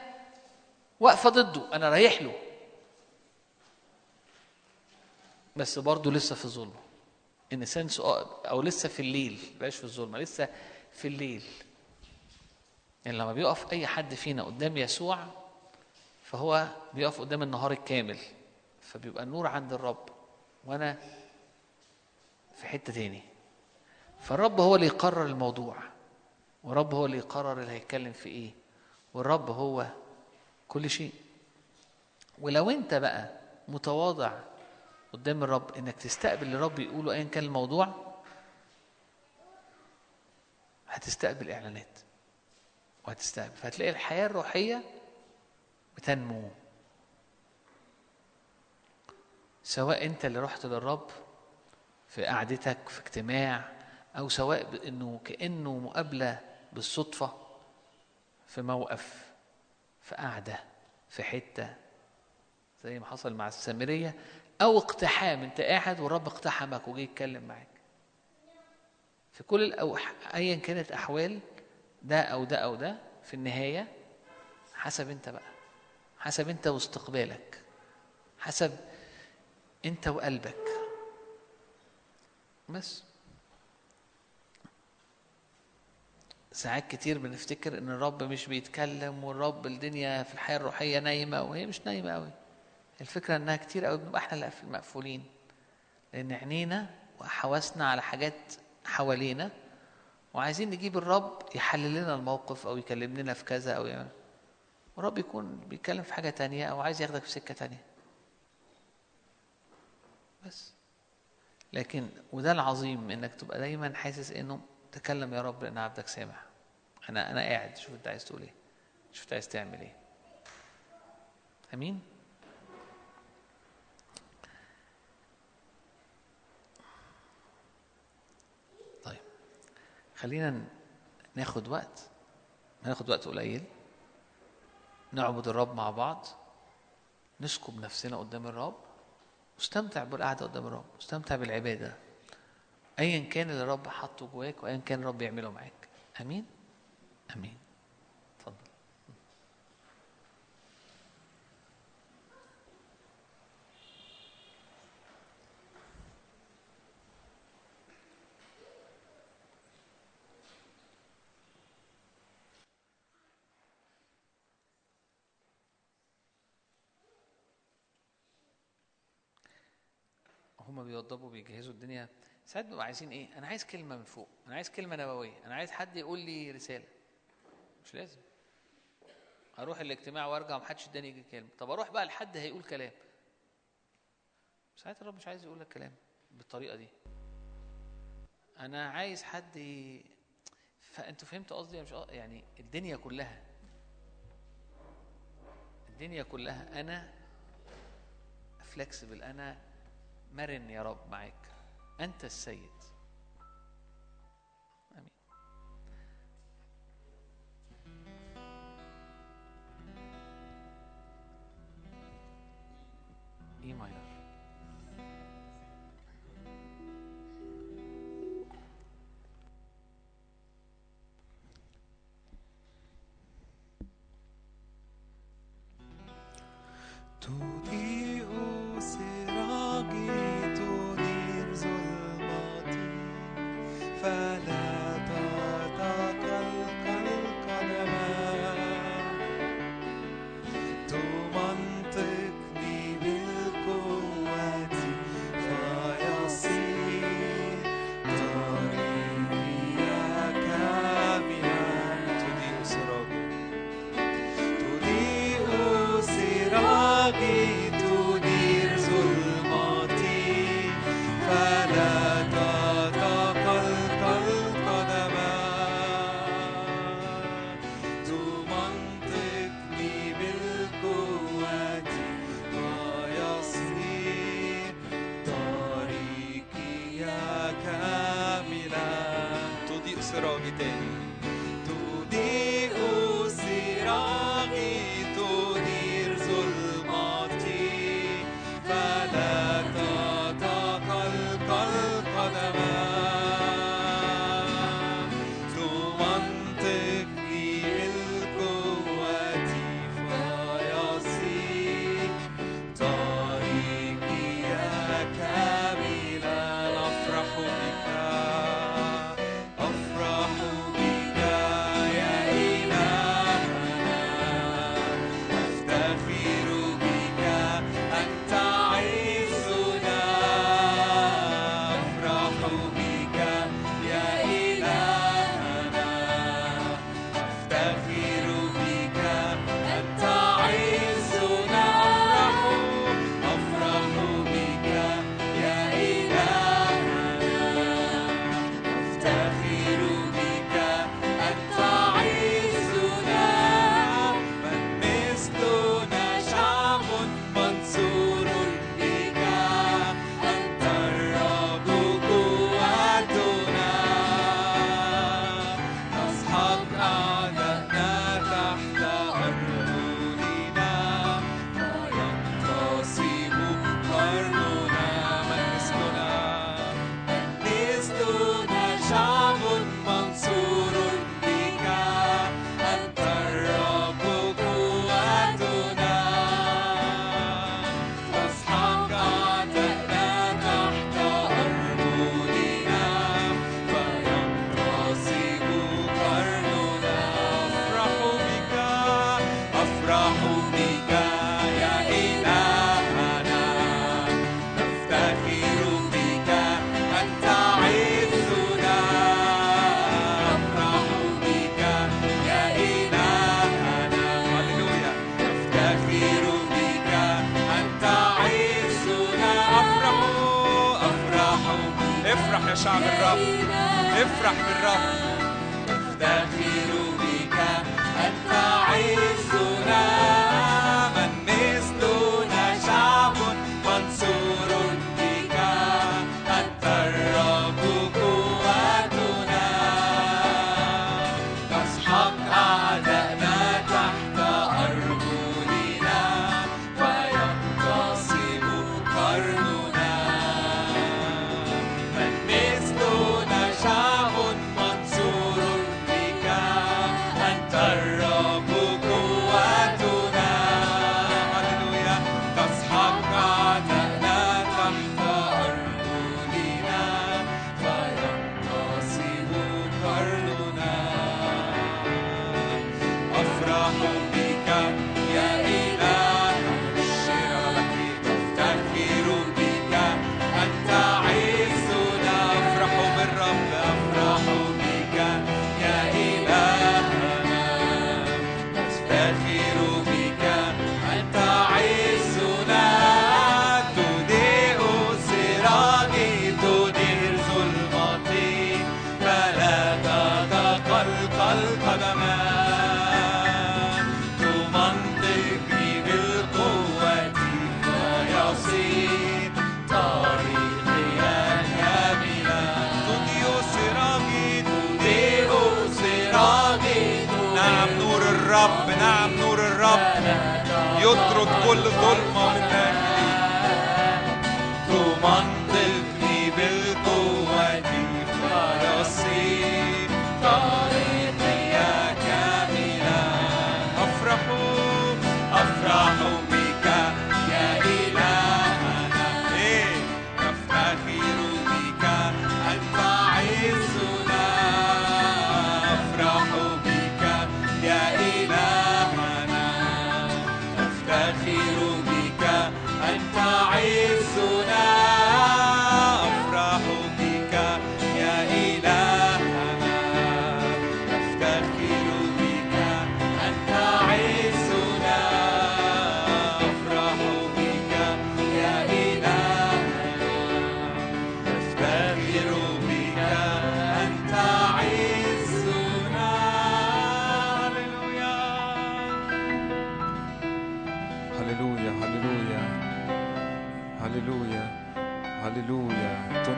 واقفة ضده. أنا رايح له. بس برضه لسه في الظلمة إن سنس أو لسه في الليل. بقاش في الظلمة لسه في الليل. يعني لما بيقف أي حد فينا قدام يسوع فهو بيقف قدام النهار الكامل. فبيبقى النور عند الرب. وأنا في حتة تاني. فالرب هو اللي يقرر الموضوع. والرب هو اللي يقرر اللي هيتكلم في إيه. والرب هو كل شيء. ولو أنت بقى متواضع قدام الرب إنك تستقبل اللي الرب يقوله ايا كان الموضوع هتستقبل إعلانات. وهتستقبل. فهتلاقي الحياة الروحية بتنمو. سواء أنت اللي رحت للرب في قعدتك في اجتماع أو سواء بانه كأنه مقابلة بالصدفة في موقف في قعدة في حتة زي ما حصل مع السامرية أو اقتحام أنت قاعد والرب اقتحمك وجه يتكلم معاك. في كل الأوح... ايا كانت أحوال ده أو ده أو ده في النهاية حسب أنت بقى حسب أنت واستقبالك حسب أنت وقلبك. بس. ساعات كتير بنفتكر إن الرب مش بيتكلم والرب الدنيا في الحياة الروحية نايمة وهي مش نايمة قوي الفكرة إنها كتير قوي بنبقى إحنا مقفولين. لأن عينينا وحواسنا على حاجات حوالينا وعايزين نجيب الرب يحلل لنا الموقف أو يكلم لنا في كذا أو يعمل. والرب يكون بيتكلم في حاجة تانية أو عايز ياخدك في سكة تانية. بس. لكن وده العظيم إنك تبقى دايما حاسس إنه تكلم يا رب لأن عبدك سامع أنا أنا قاعد. شوف أنت عايز تقول إيه. شوف أنت عايز تعمل إيه. آمين؟ طيب. خلينا ناخد وقت. هناخد وقت قليل. نعبد الرب مع بعض. نسكب نفسنا قدام الرب. واستمتع بالقعدة قدام الرب واستمتع بالعبادة. ايا كان اللي الرب حاطه جواك وايا كان الرب يعمله معاك. آمين؟ آمين. بيوضبوا بيجهزوا الدنيا. ساعات بيبقوا عايزين إيه؟ أنا عايز كلمة من فوق أنا عايز كلمة نبوية أنا عايز حد يقول لي رسالة. مش لازم. أروح الاجتماع وأرجع ومحدش اداني كلمة. طب أروح بقى لحد هيقول كلام. ساعات الرب مش عايز يقول لك كلام بالطريقة دي. أنا عايز حد. فأنتوا فهمتوا قصدي؟ مش؟ يعني الدنيا كلها. الدنيا كلها. أنا فلكسبل أنا مرن يا رب معاك. أنت السيد. آمين. اي ماينر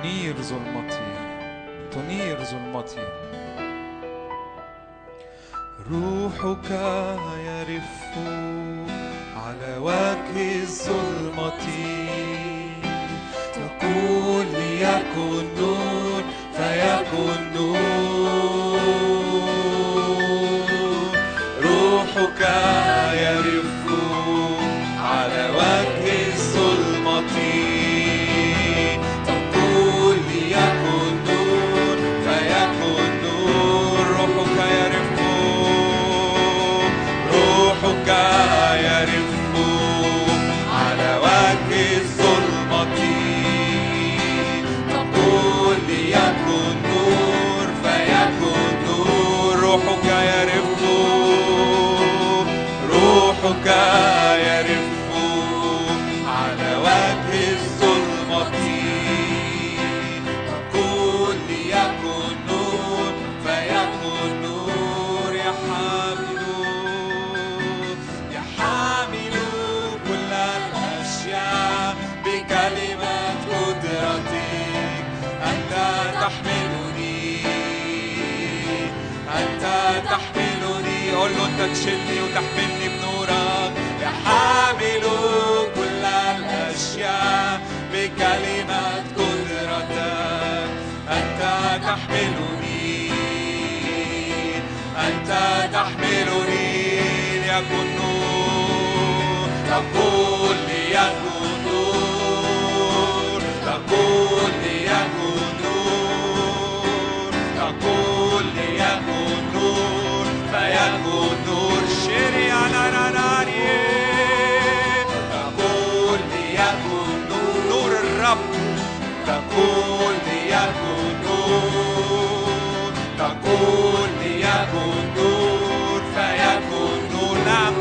تنير ظلمتي تنير ظلمتي. روحك يرف على وجه الظلمة. تقول ليكن نور فيكن نور تشيلني وتحملني بنورك. يا حامل كل الأشياء بكلمة قدرتك. أنت تحملني أنت تحملني ليكن نور تقول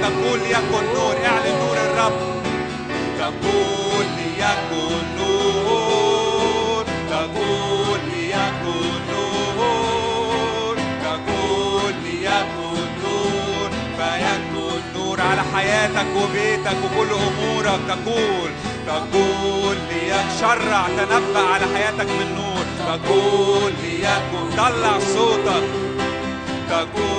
تقول ليكن نور اعلن نور الرب. تقول ليكن نور تقول ليكن نور تقول ليكن نور فيكن نور على حياتك وبيتك وكل أمورك. تقول تقول ليشرع تنبأ على حياتك من نور. تقول ليكن طلع صوتك. تقول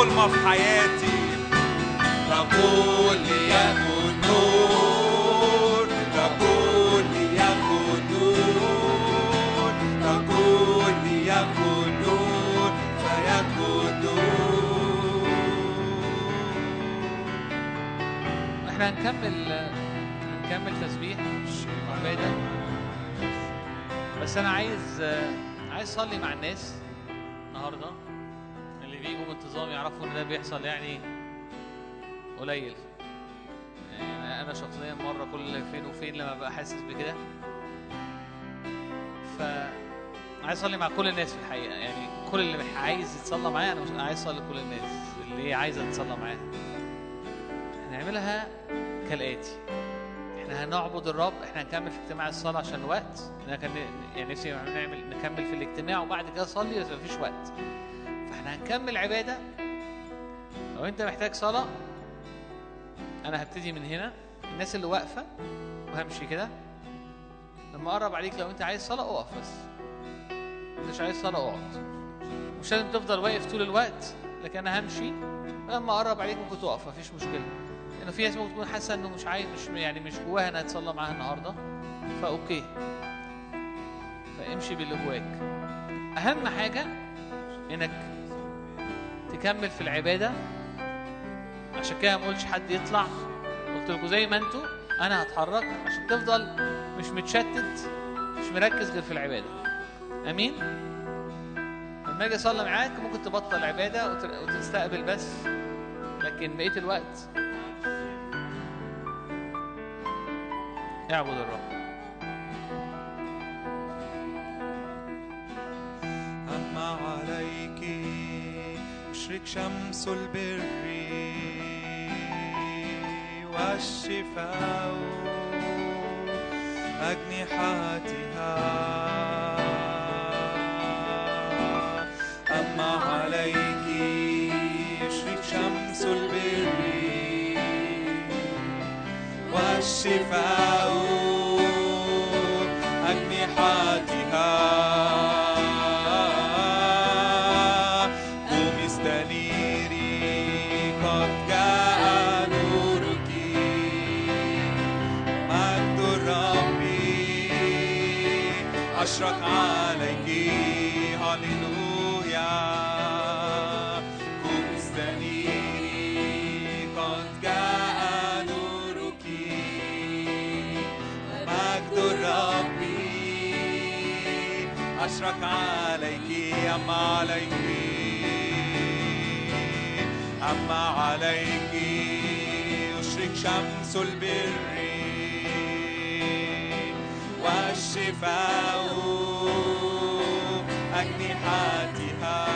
ظلمة في حياتي. تقول ليكن نور تقول ليكن نور تقول ليكن نور فيكن نور إحنا هنكمل هنكمل تسبيح. عبادة بس أنا عايز عايز أصلي مع الناس. بانتظام يعرفوا إن ده بيحصل يعني قليل. يعني أنا شخصيا مرة كل فين وفين لما ببقى حاسس بكده. ف عايز أصلي مع كل الناس في الحقيقة. يعني كل اللي عايز يتصلى معايا أنا مش عايز أصلي كل الناس. اللي هي عايزه تتصلى معايا. هنعملها كالآتي. إحنا هنعبد الرب إحنا هنكمل في اجتماع الصلاة عشان الوقت أنا كان يعني نفسي نعمل نكمل في الاجتماع وبعد كده نصلي بس مفيش وقت. فاحنا هنكمل عبادة. لو انت محتاج صلاة أنا هبتدي من هنا. الناس اللي واقفة وهمشي كده. لما اقرب عليك لو انت عايز صلاة اقف بس. مش عايز صلاة اقعد. مش لازم تفضل واقف طول الوقت لكن أنا همشي. لما اقرب عليك ممكن تقف. مفيش مشكلة. لأنه في ناس ممكن تكون حاسة إنه مش عايز مش يعني مش جواها إنها تصلى معاها النهارده. فأوكي. فامشي باللي جواك. أهم حاجة إنك تكمل في العبادة؟ عشان كده ما قلتش حد يطلع. قلت لكم زي ما أنتوا أنا هتحرك عشان تفضل مش متشتت مش مركز غير في العبادة. أمين؟ لما أجي أصلي معاك ممكن تبطل عبادة وت- وتستقبل بس. لكن بقية الوقت اعبد الرب. يشرق شمس البر والشفاء أجنحتها. أما عليك يشرق شمس البر والشفاء عليك يشرق شمس البر والشفاء أجنحتها.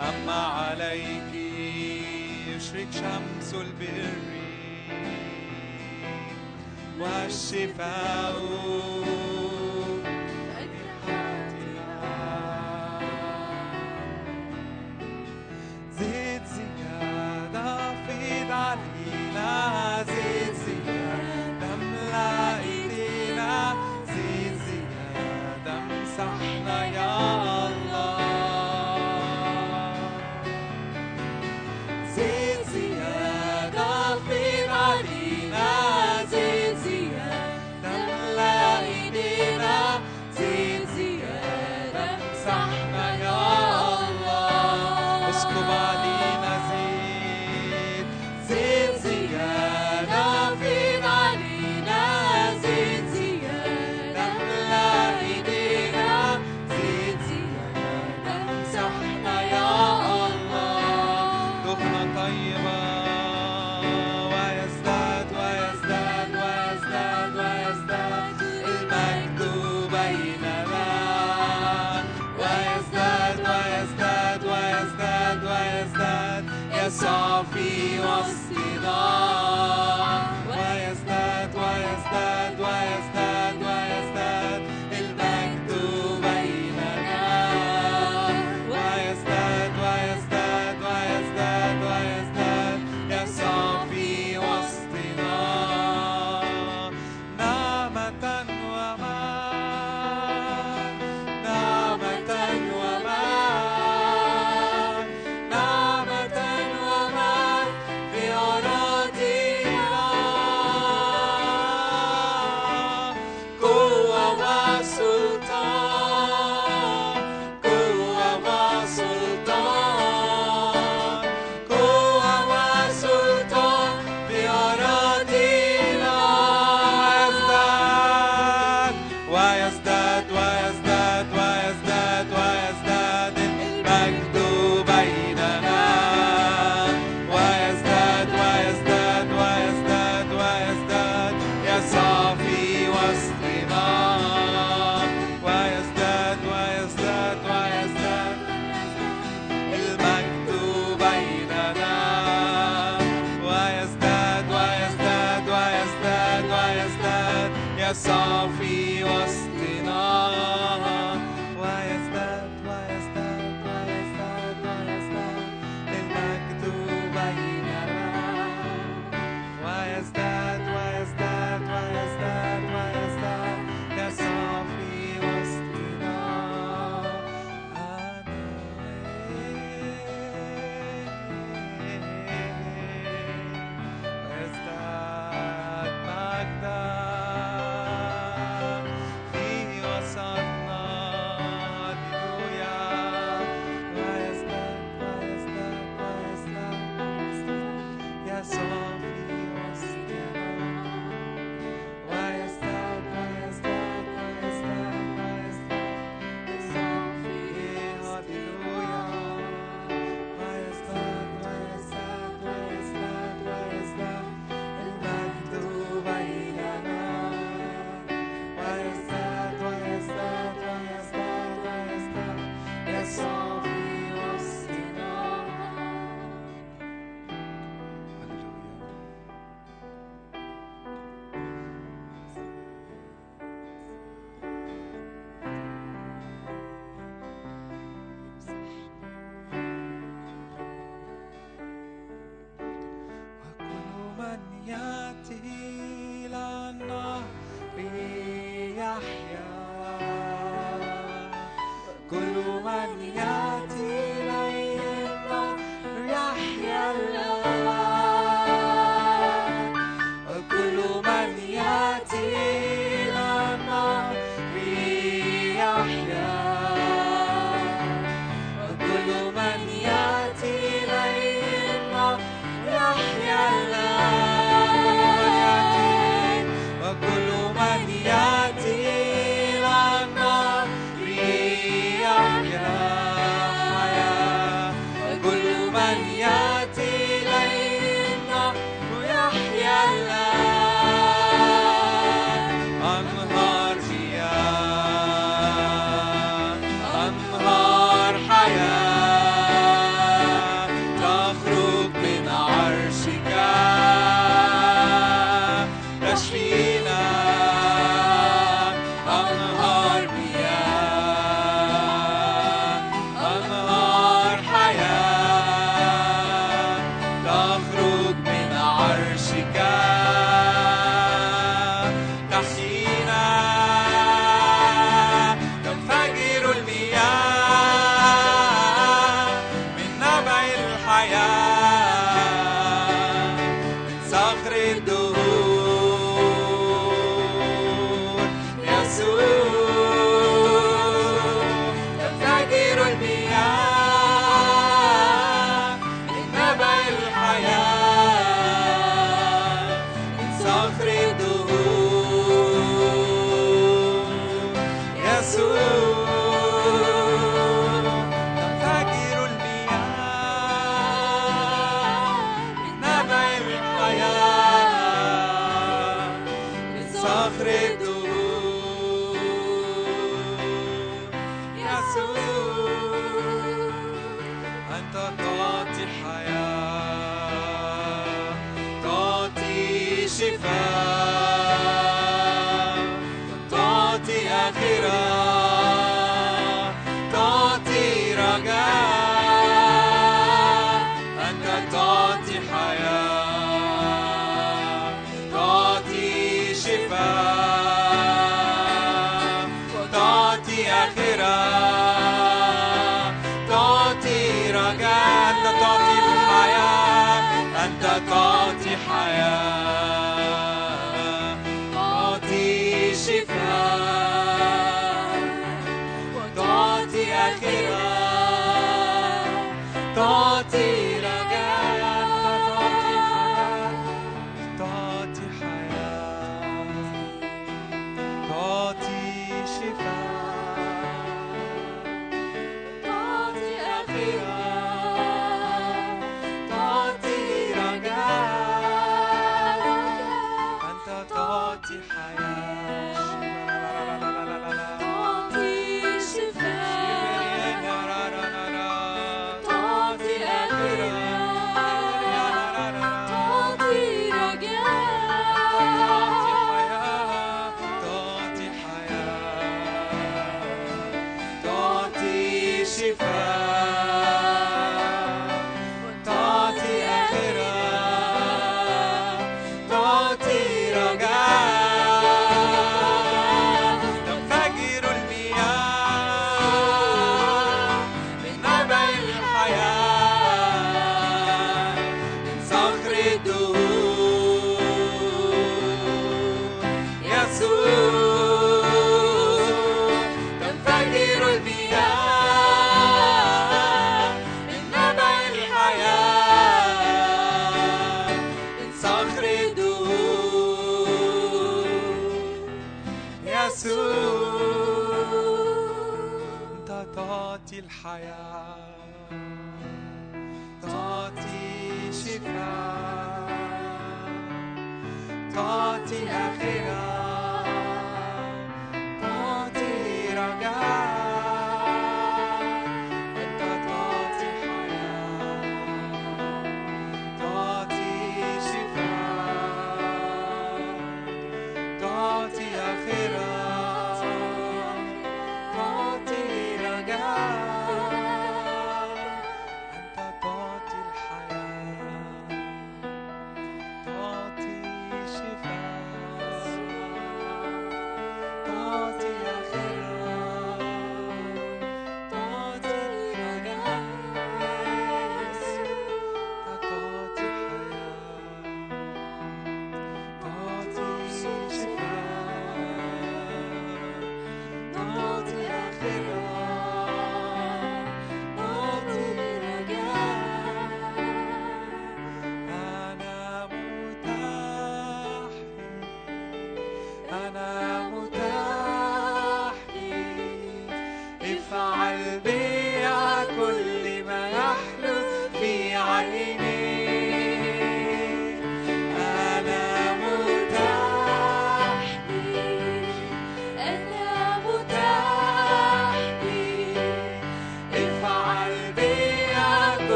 أما عليك يشرق شمس البر والشفاء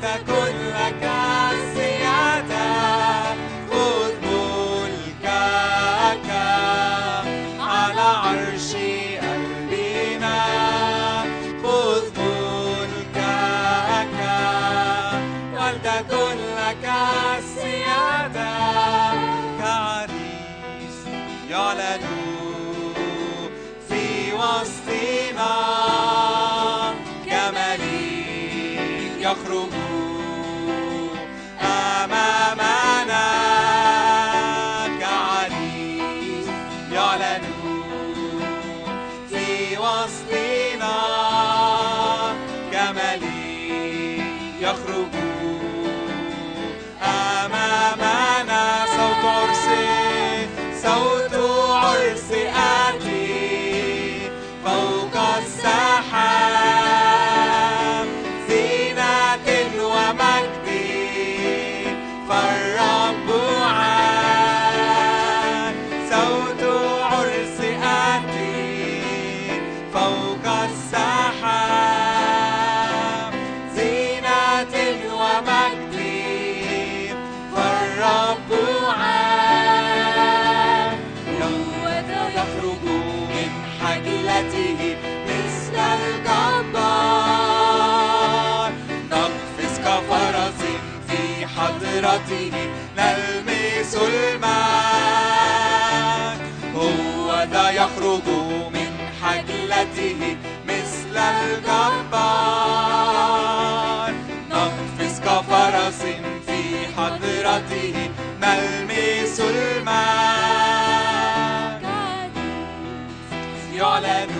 たこぬ赤 باطني نلمس الماء. هو ذا يخرج من حجلته مثل الجبار. نقفز كفرس في حضرته نلمس الماء. يعلن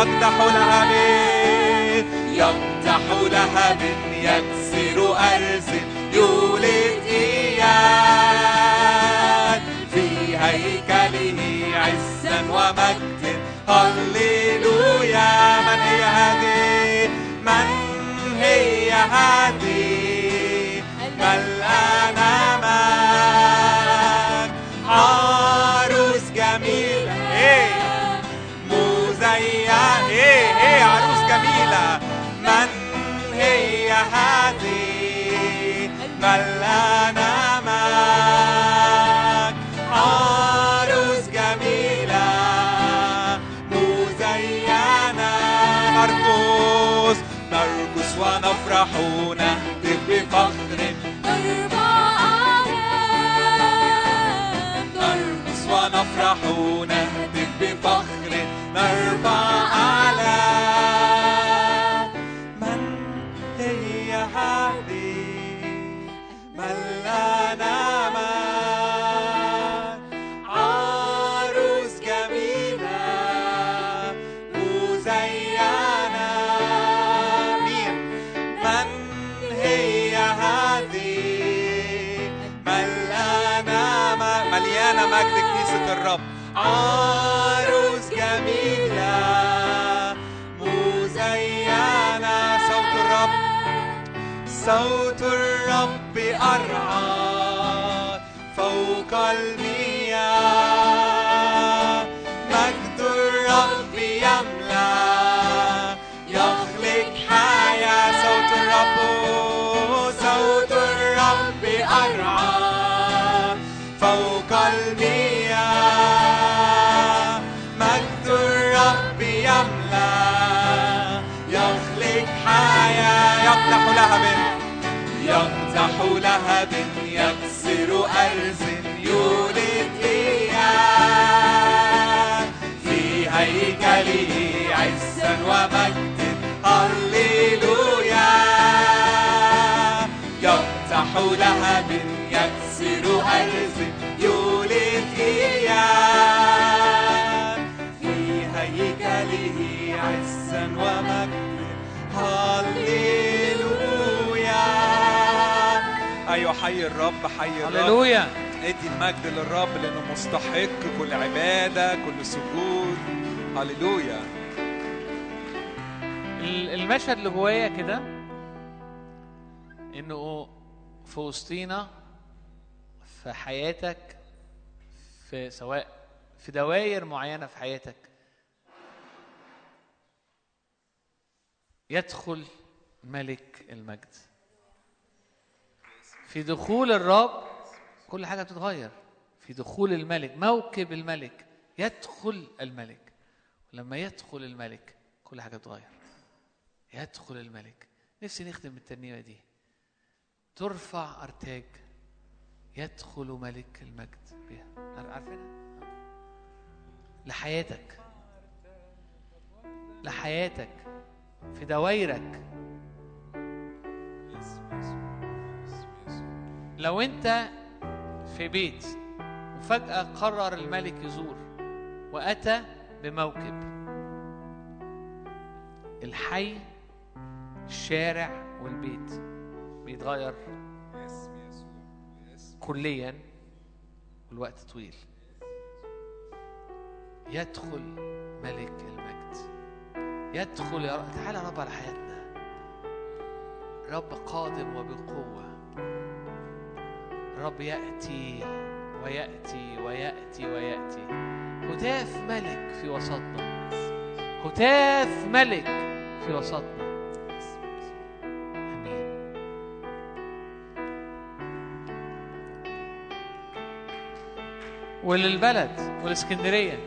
يمدح لها بيت. يمدح لها من يكسر أرز يولد إياد في هيكله عزا ومجد. هللويا من هي هذه؟ من هي هذه؟ الرب عروس جميلة مزينة صوت الرب صوت الرب أرعى فوق المياه لهب يكسر أرز يولد إياه في هيكله عزا ومجد هللويا. أيوة حي الرب حي الرب. هللويا. ادي المجد للرب لأنه مستحق كل عبادة كل سجود. هللويا. ال- المشهد اللي جوايا كده؟ إنه في وسطينا في حياتك في سواء في دوائر معينة في حياتك. يدخل ملك المجد. في دخول الرب كل حاجة بتتغير. في دخول الملك موكب الملك يدخل الملك. لما يدخل الملك كل حاجة بتتغير. يدخل الملك. نفسي نختم الترنيمه دي. ترفع أرتاج يدخل ملك المجد بها. عار- عارفينها؟ لحياتك. لحياتك. في دوايرك لو أنت في بيت وفجأة قرر الملك يزور وأتى بموكب. الحي الشارع والبيت. بيتغير كليا والوقت طويل. يدخل ملك المجد. يدخل يا رب. تعالى رب على حياتنا. رب قادم وبقوة. رب يأتي ويأتي ويأتي ويأتي. هتاف ملك في وسطنا. هتاف ملك في وسطنا. وللبلد والاسكندريه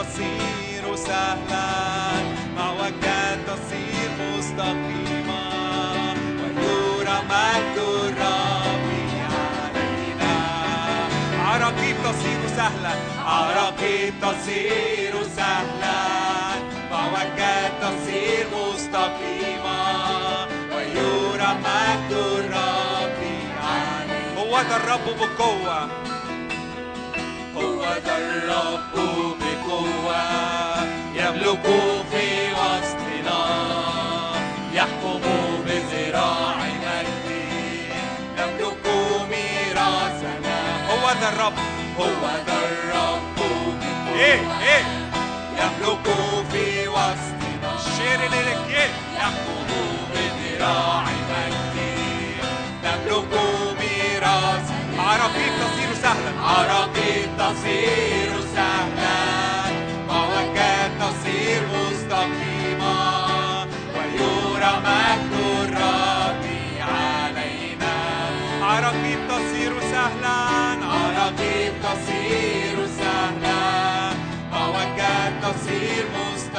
تصير سهلا. معوجات تصير مستقيمة ويرى مجد الرب علينا. عراقيب تصير سهلا. عراقيب تصير سهلا. معوجات تصير مستقيمة ويرى مجد الرب علينا. هو ده الرب بقوة. هو ده الرب بقوة يملك في وسطنا يحكم بذراع مجد نملك ميراثنا. هو ده الرب. هو ده الرب. إيه إيه. يملك في وسطنا. الشير لك إيه. يحكم بذراع مجد نملك ميراث عراقيب تصير سهلا. عراقيب تصير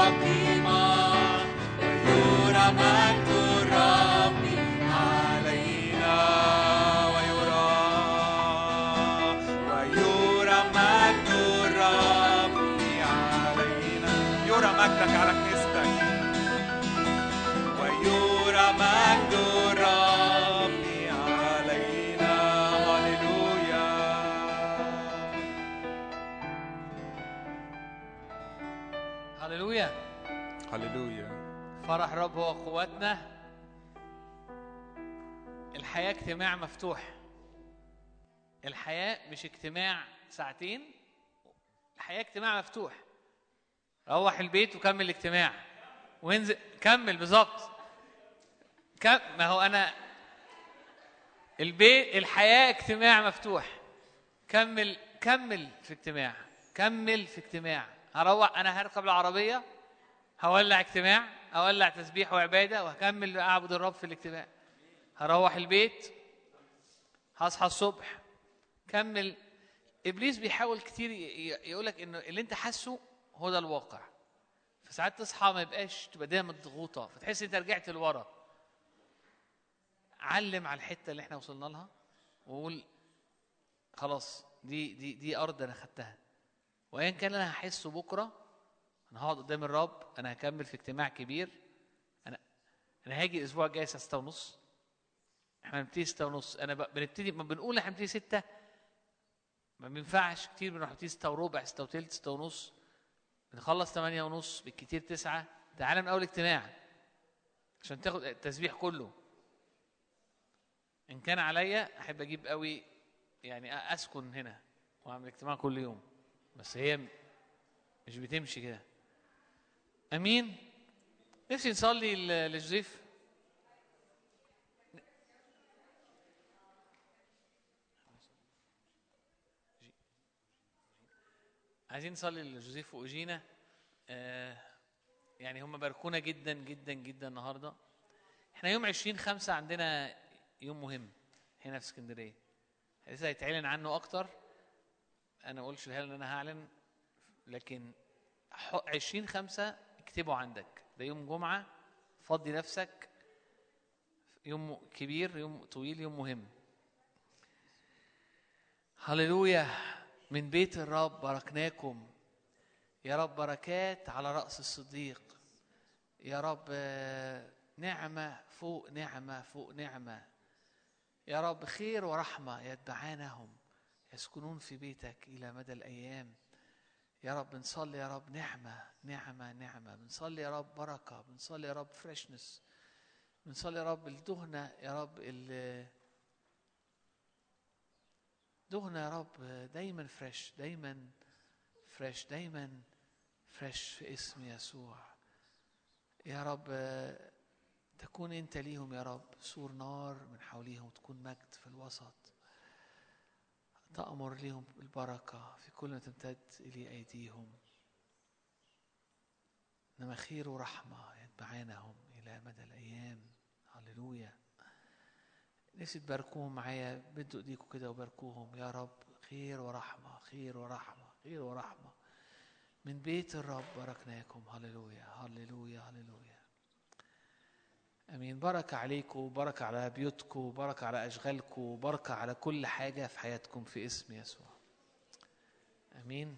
Okay. فرح الرب هو قوتنا الحياة اجتماع مفتوح. الحياة مش اجتماع ساعتين. الحياة اجتماع مفتوح. روح البيت وكمل الاجتماع. وانزل كمل بالظبط. كم ما هو أنا البيت الحياة اجتماع مفتوح. كمل كمل في اجتماع. كمل في اجتماع. هروح أنا هركب العربية. هولع اجتماع هولع تسبيح وعبادة وهكمل أعبد الرب في الاجتماع. هروح البيت هصحى الصبح كمل. إبليس بيحاول كتير يقول لك إنه اللي أنت حاسه هو ده الواقع. فساعات تصحى ما يبقاش تبقى دايما مضغوطة فتحس أنت رجعت لورا. علم على الحتة اللي إحنا وصلنا لها وقول خلاص دي دي دي أرض أنا خدتها. وايا كان أنا هحسه بكرة أنا هقعد قدام الرب أنا هكمل في اجتماع كبير. أنا أنا هاجي الأسبوع الجاي الساعة 6 ونص. إحنا بنبتدي 6 ونص. أنا. بنبتدي ما بنقول إحنا بنبتدي 6 ما بينفعش كتير بنروح نبتدي 6 وربع 6 وثلث 6 ونص. بنخلص 8 ونص بالكتير 9 تعالى من أول اجتماع عشان تاخد التسبيح كله. إن كان عليا أحب أجيب قوي يعني أسكن هنا وأعمل اجتماع كل يوم. بس هي مش بتمشي كده. أمين. نفسي نصلي لجوزيف. عايزين نصلي لجوزيف واوجينا آه يعني هم باركونا جدا جدا جدا النهارده. إحنا يوم 20 5 عندنا يوم مهم. هنا في اسكندرية. لسه هيتعلن عنه أكتر. أنا ما قلتش لها إن أنا هعلن لكن ح- 20 5 اكتبه عندك. ده يوم جمعة فضي نفسك. يوم كبير يوم طويل يوم مهم. هللويا. من بيت الرب باركناكم. يا رب بركات على رأس الصديق. يا رب آه، نعمة فوق نعمة فوق نعمة. يا رب خير ورحمة يتبعانهم يسكنون في بيتك إلى مدى الأيام. يا رب بنصلي يا رب نعمة نعمة نعمة. بنصلي يا رب بركة بنصلي يا رب freshness بنصلي يا رب الدهنة يا رب ال دهنة يا رب دايما fresh دايما fresh دايما fresh في اسم يسوع. يا رب تكون أنت ليهم يا رب. سور نار من حوليهم وتكون مجد في الوسط. تأمر ليهم بالبركة في كل ما تمتد إلي أيديهم. إنما خير ورحمة يتبعانهم إلى مدى الأيام. هللويا. نفسي تباركوهم معايا. بدوا ايديكم كده وباركوهم. يا رب خير ورحمة خير ورحمة خير ورحمة. من بيت الرب باركناكم. هللويا هللويا هللويا. آمين. بركة عليكم بركة على بيوتكم بركة على أشغالكم بركة على كل حاجة في حياتكم في اسم يسوع. آمين.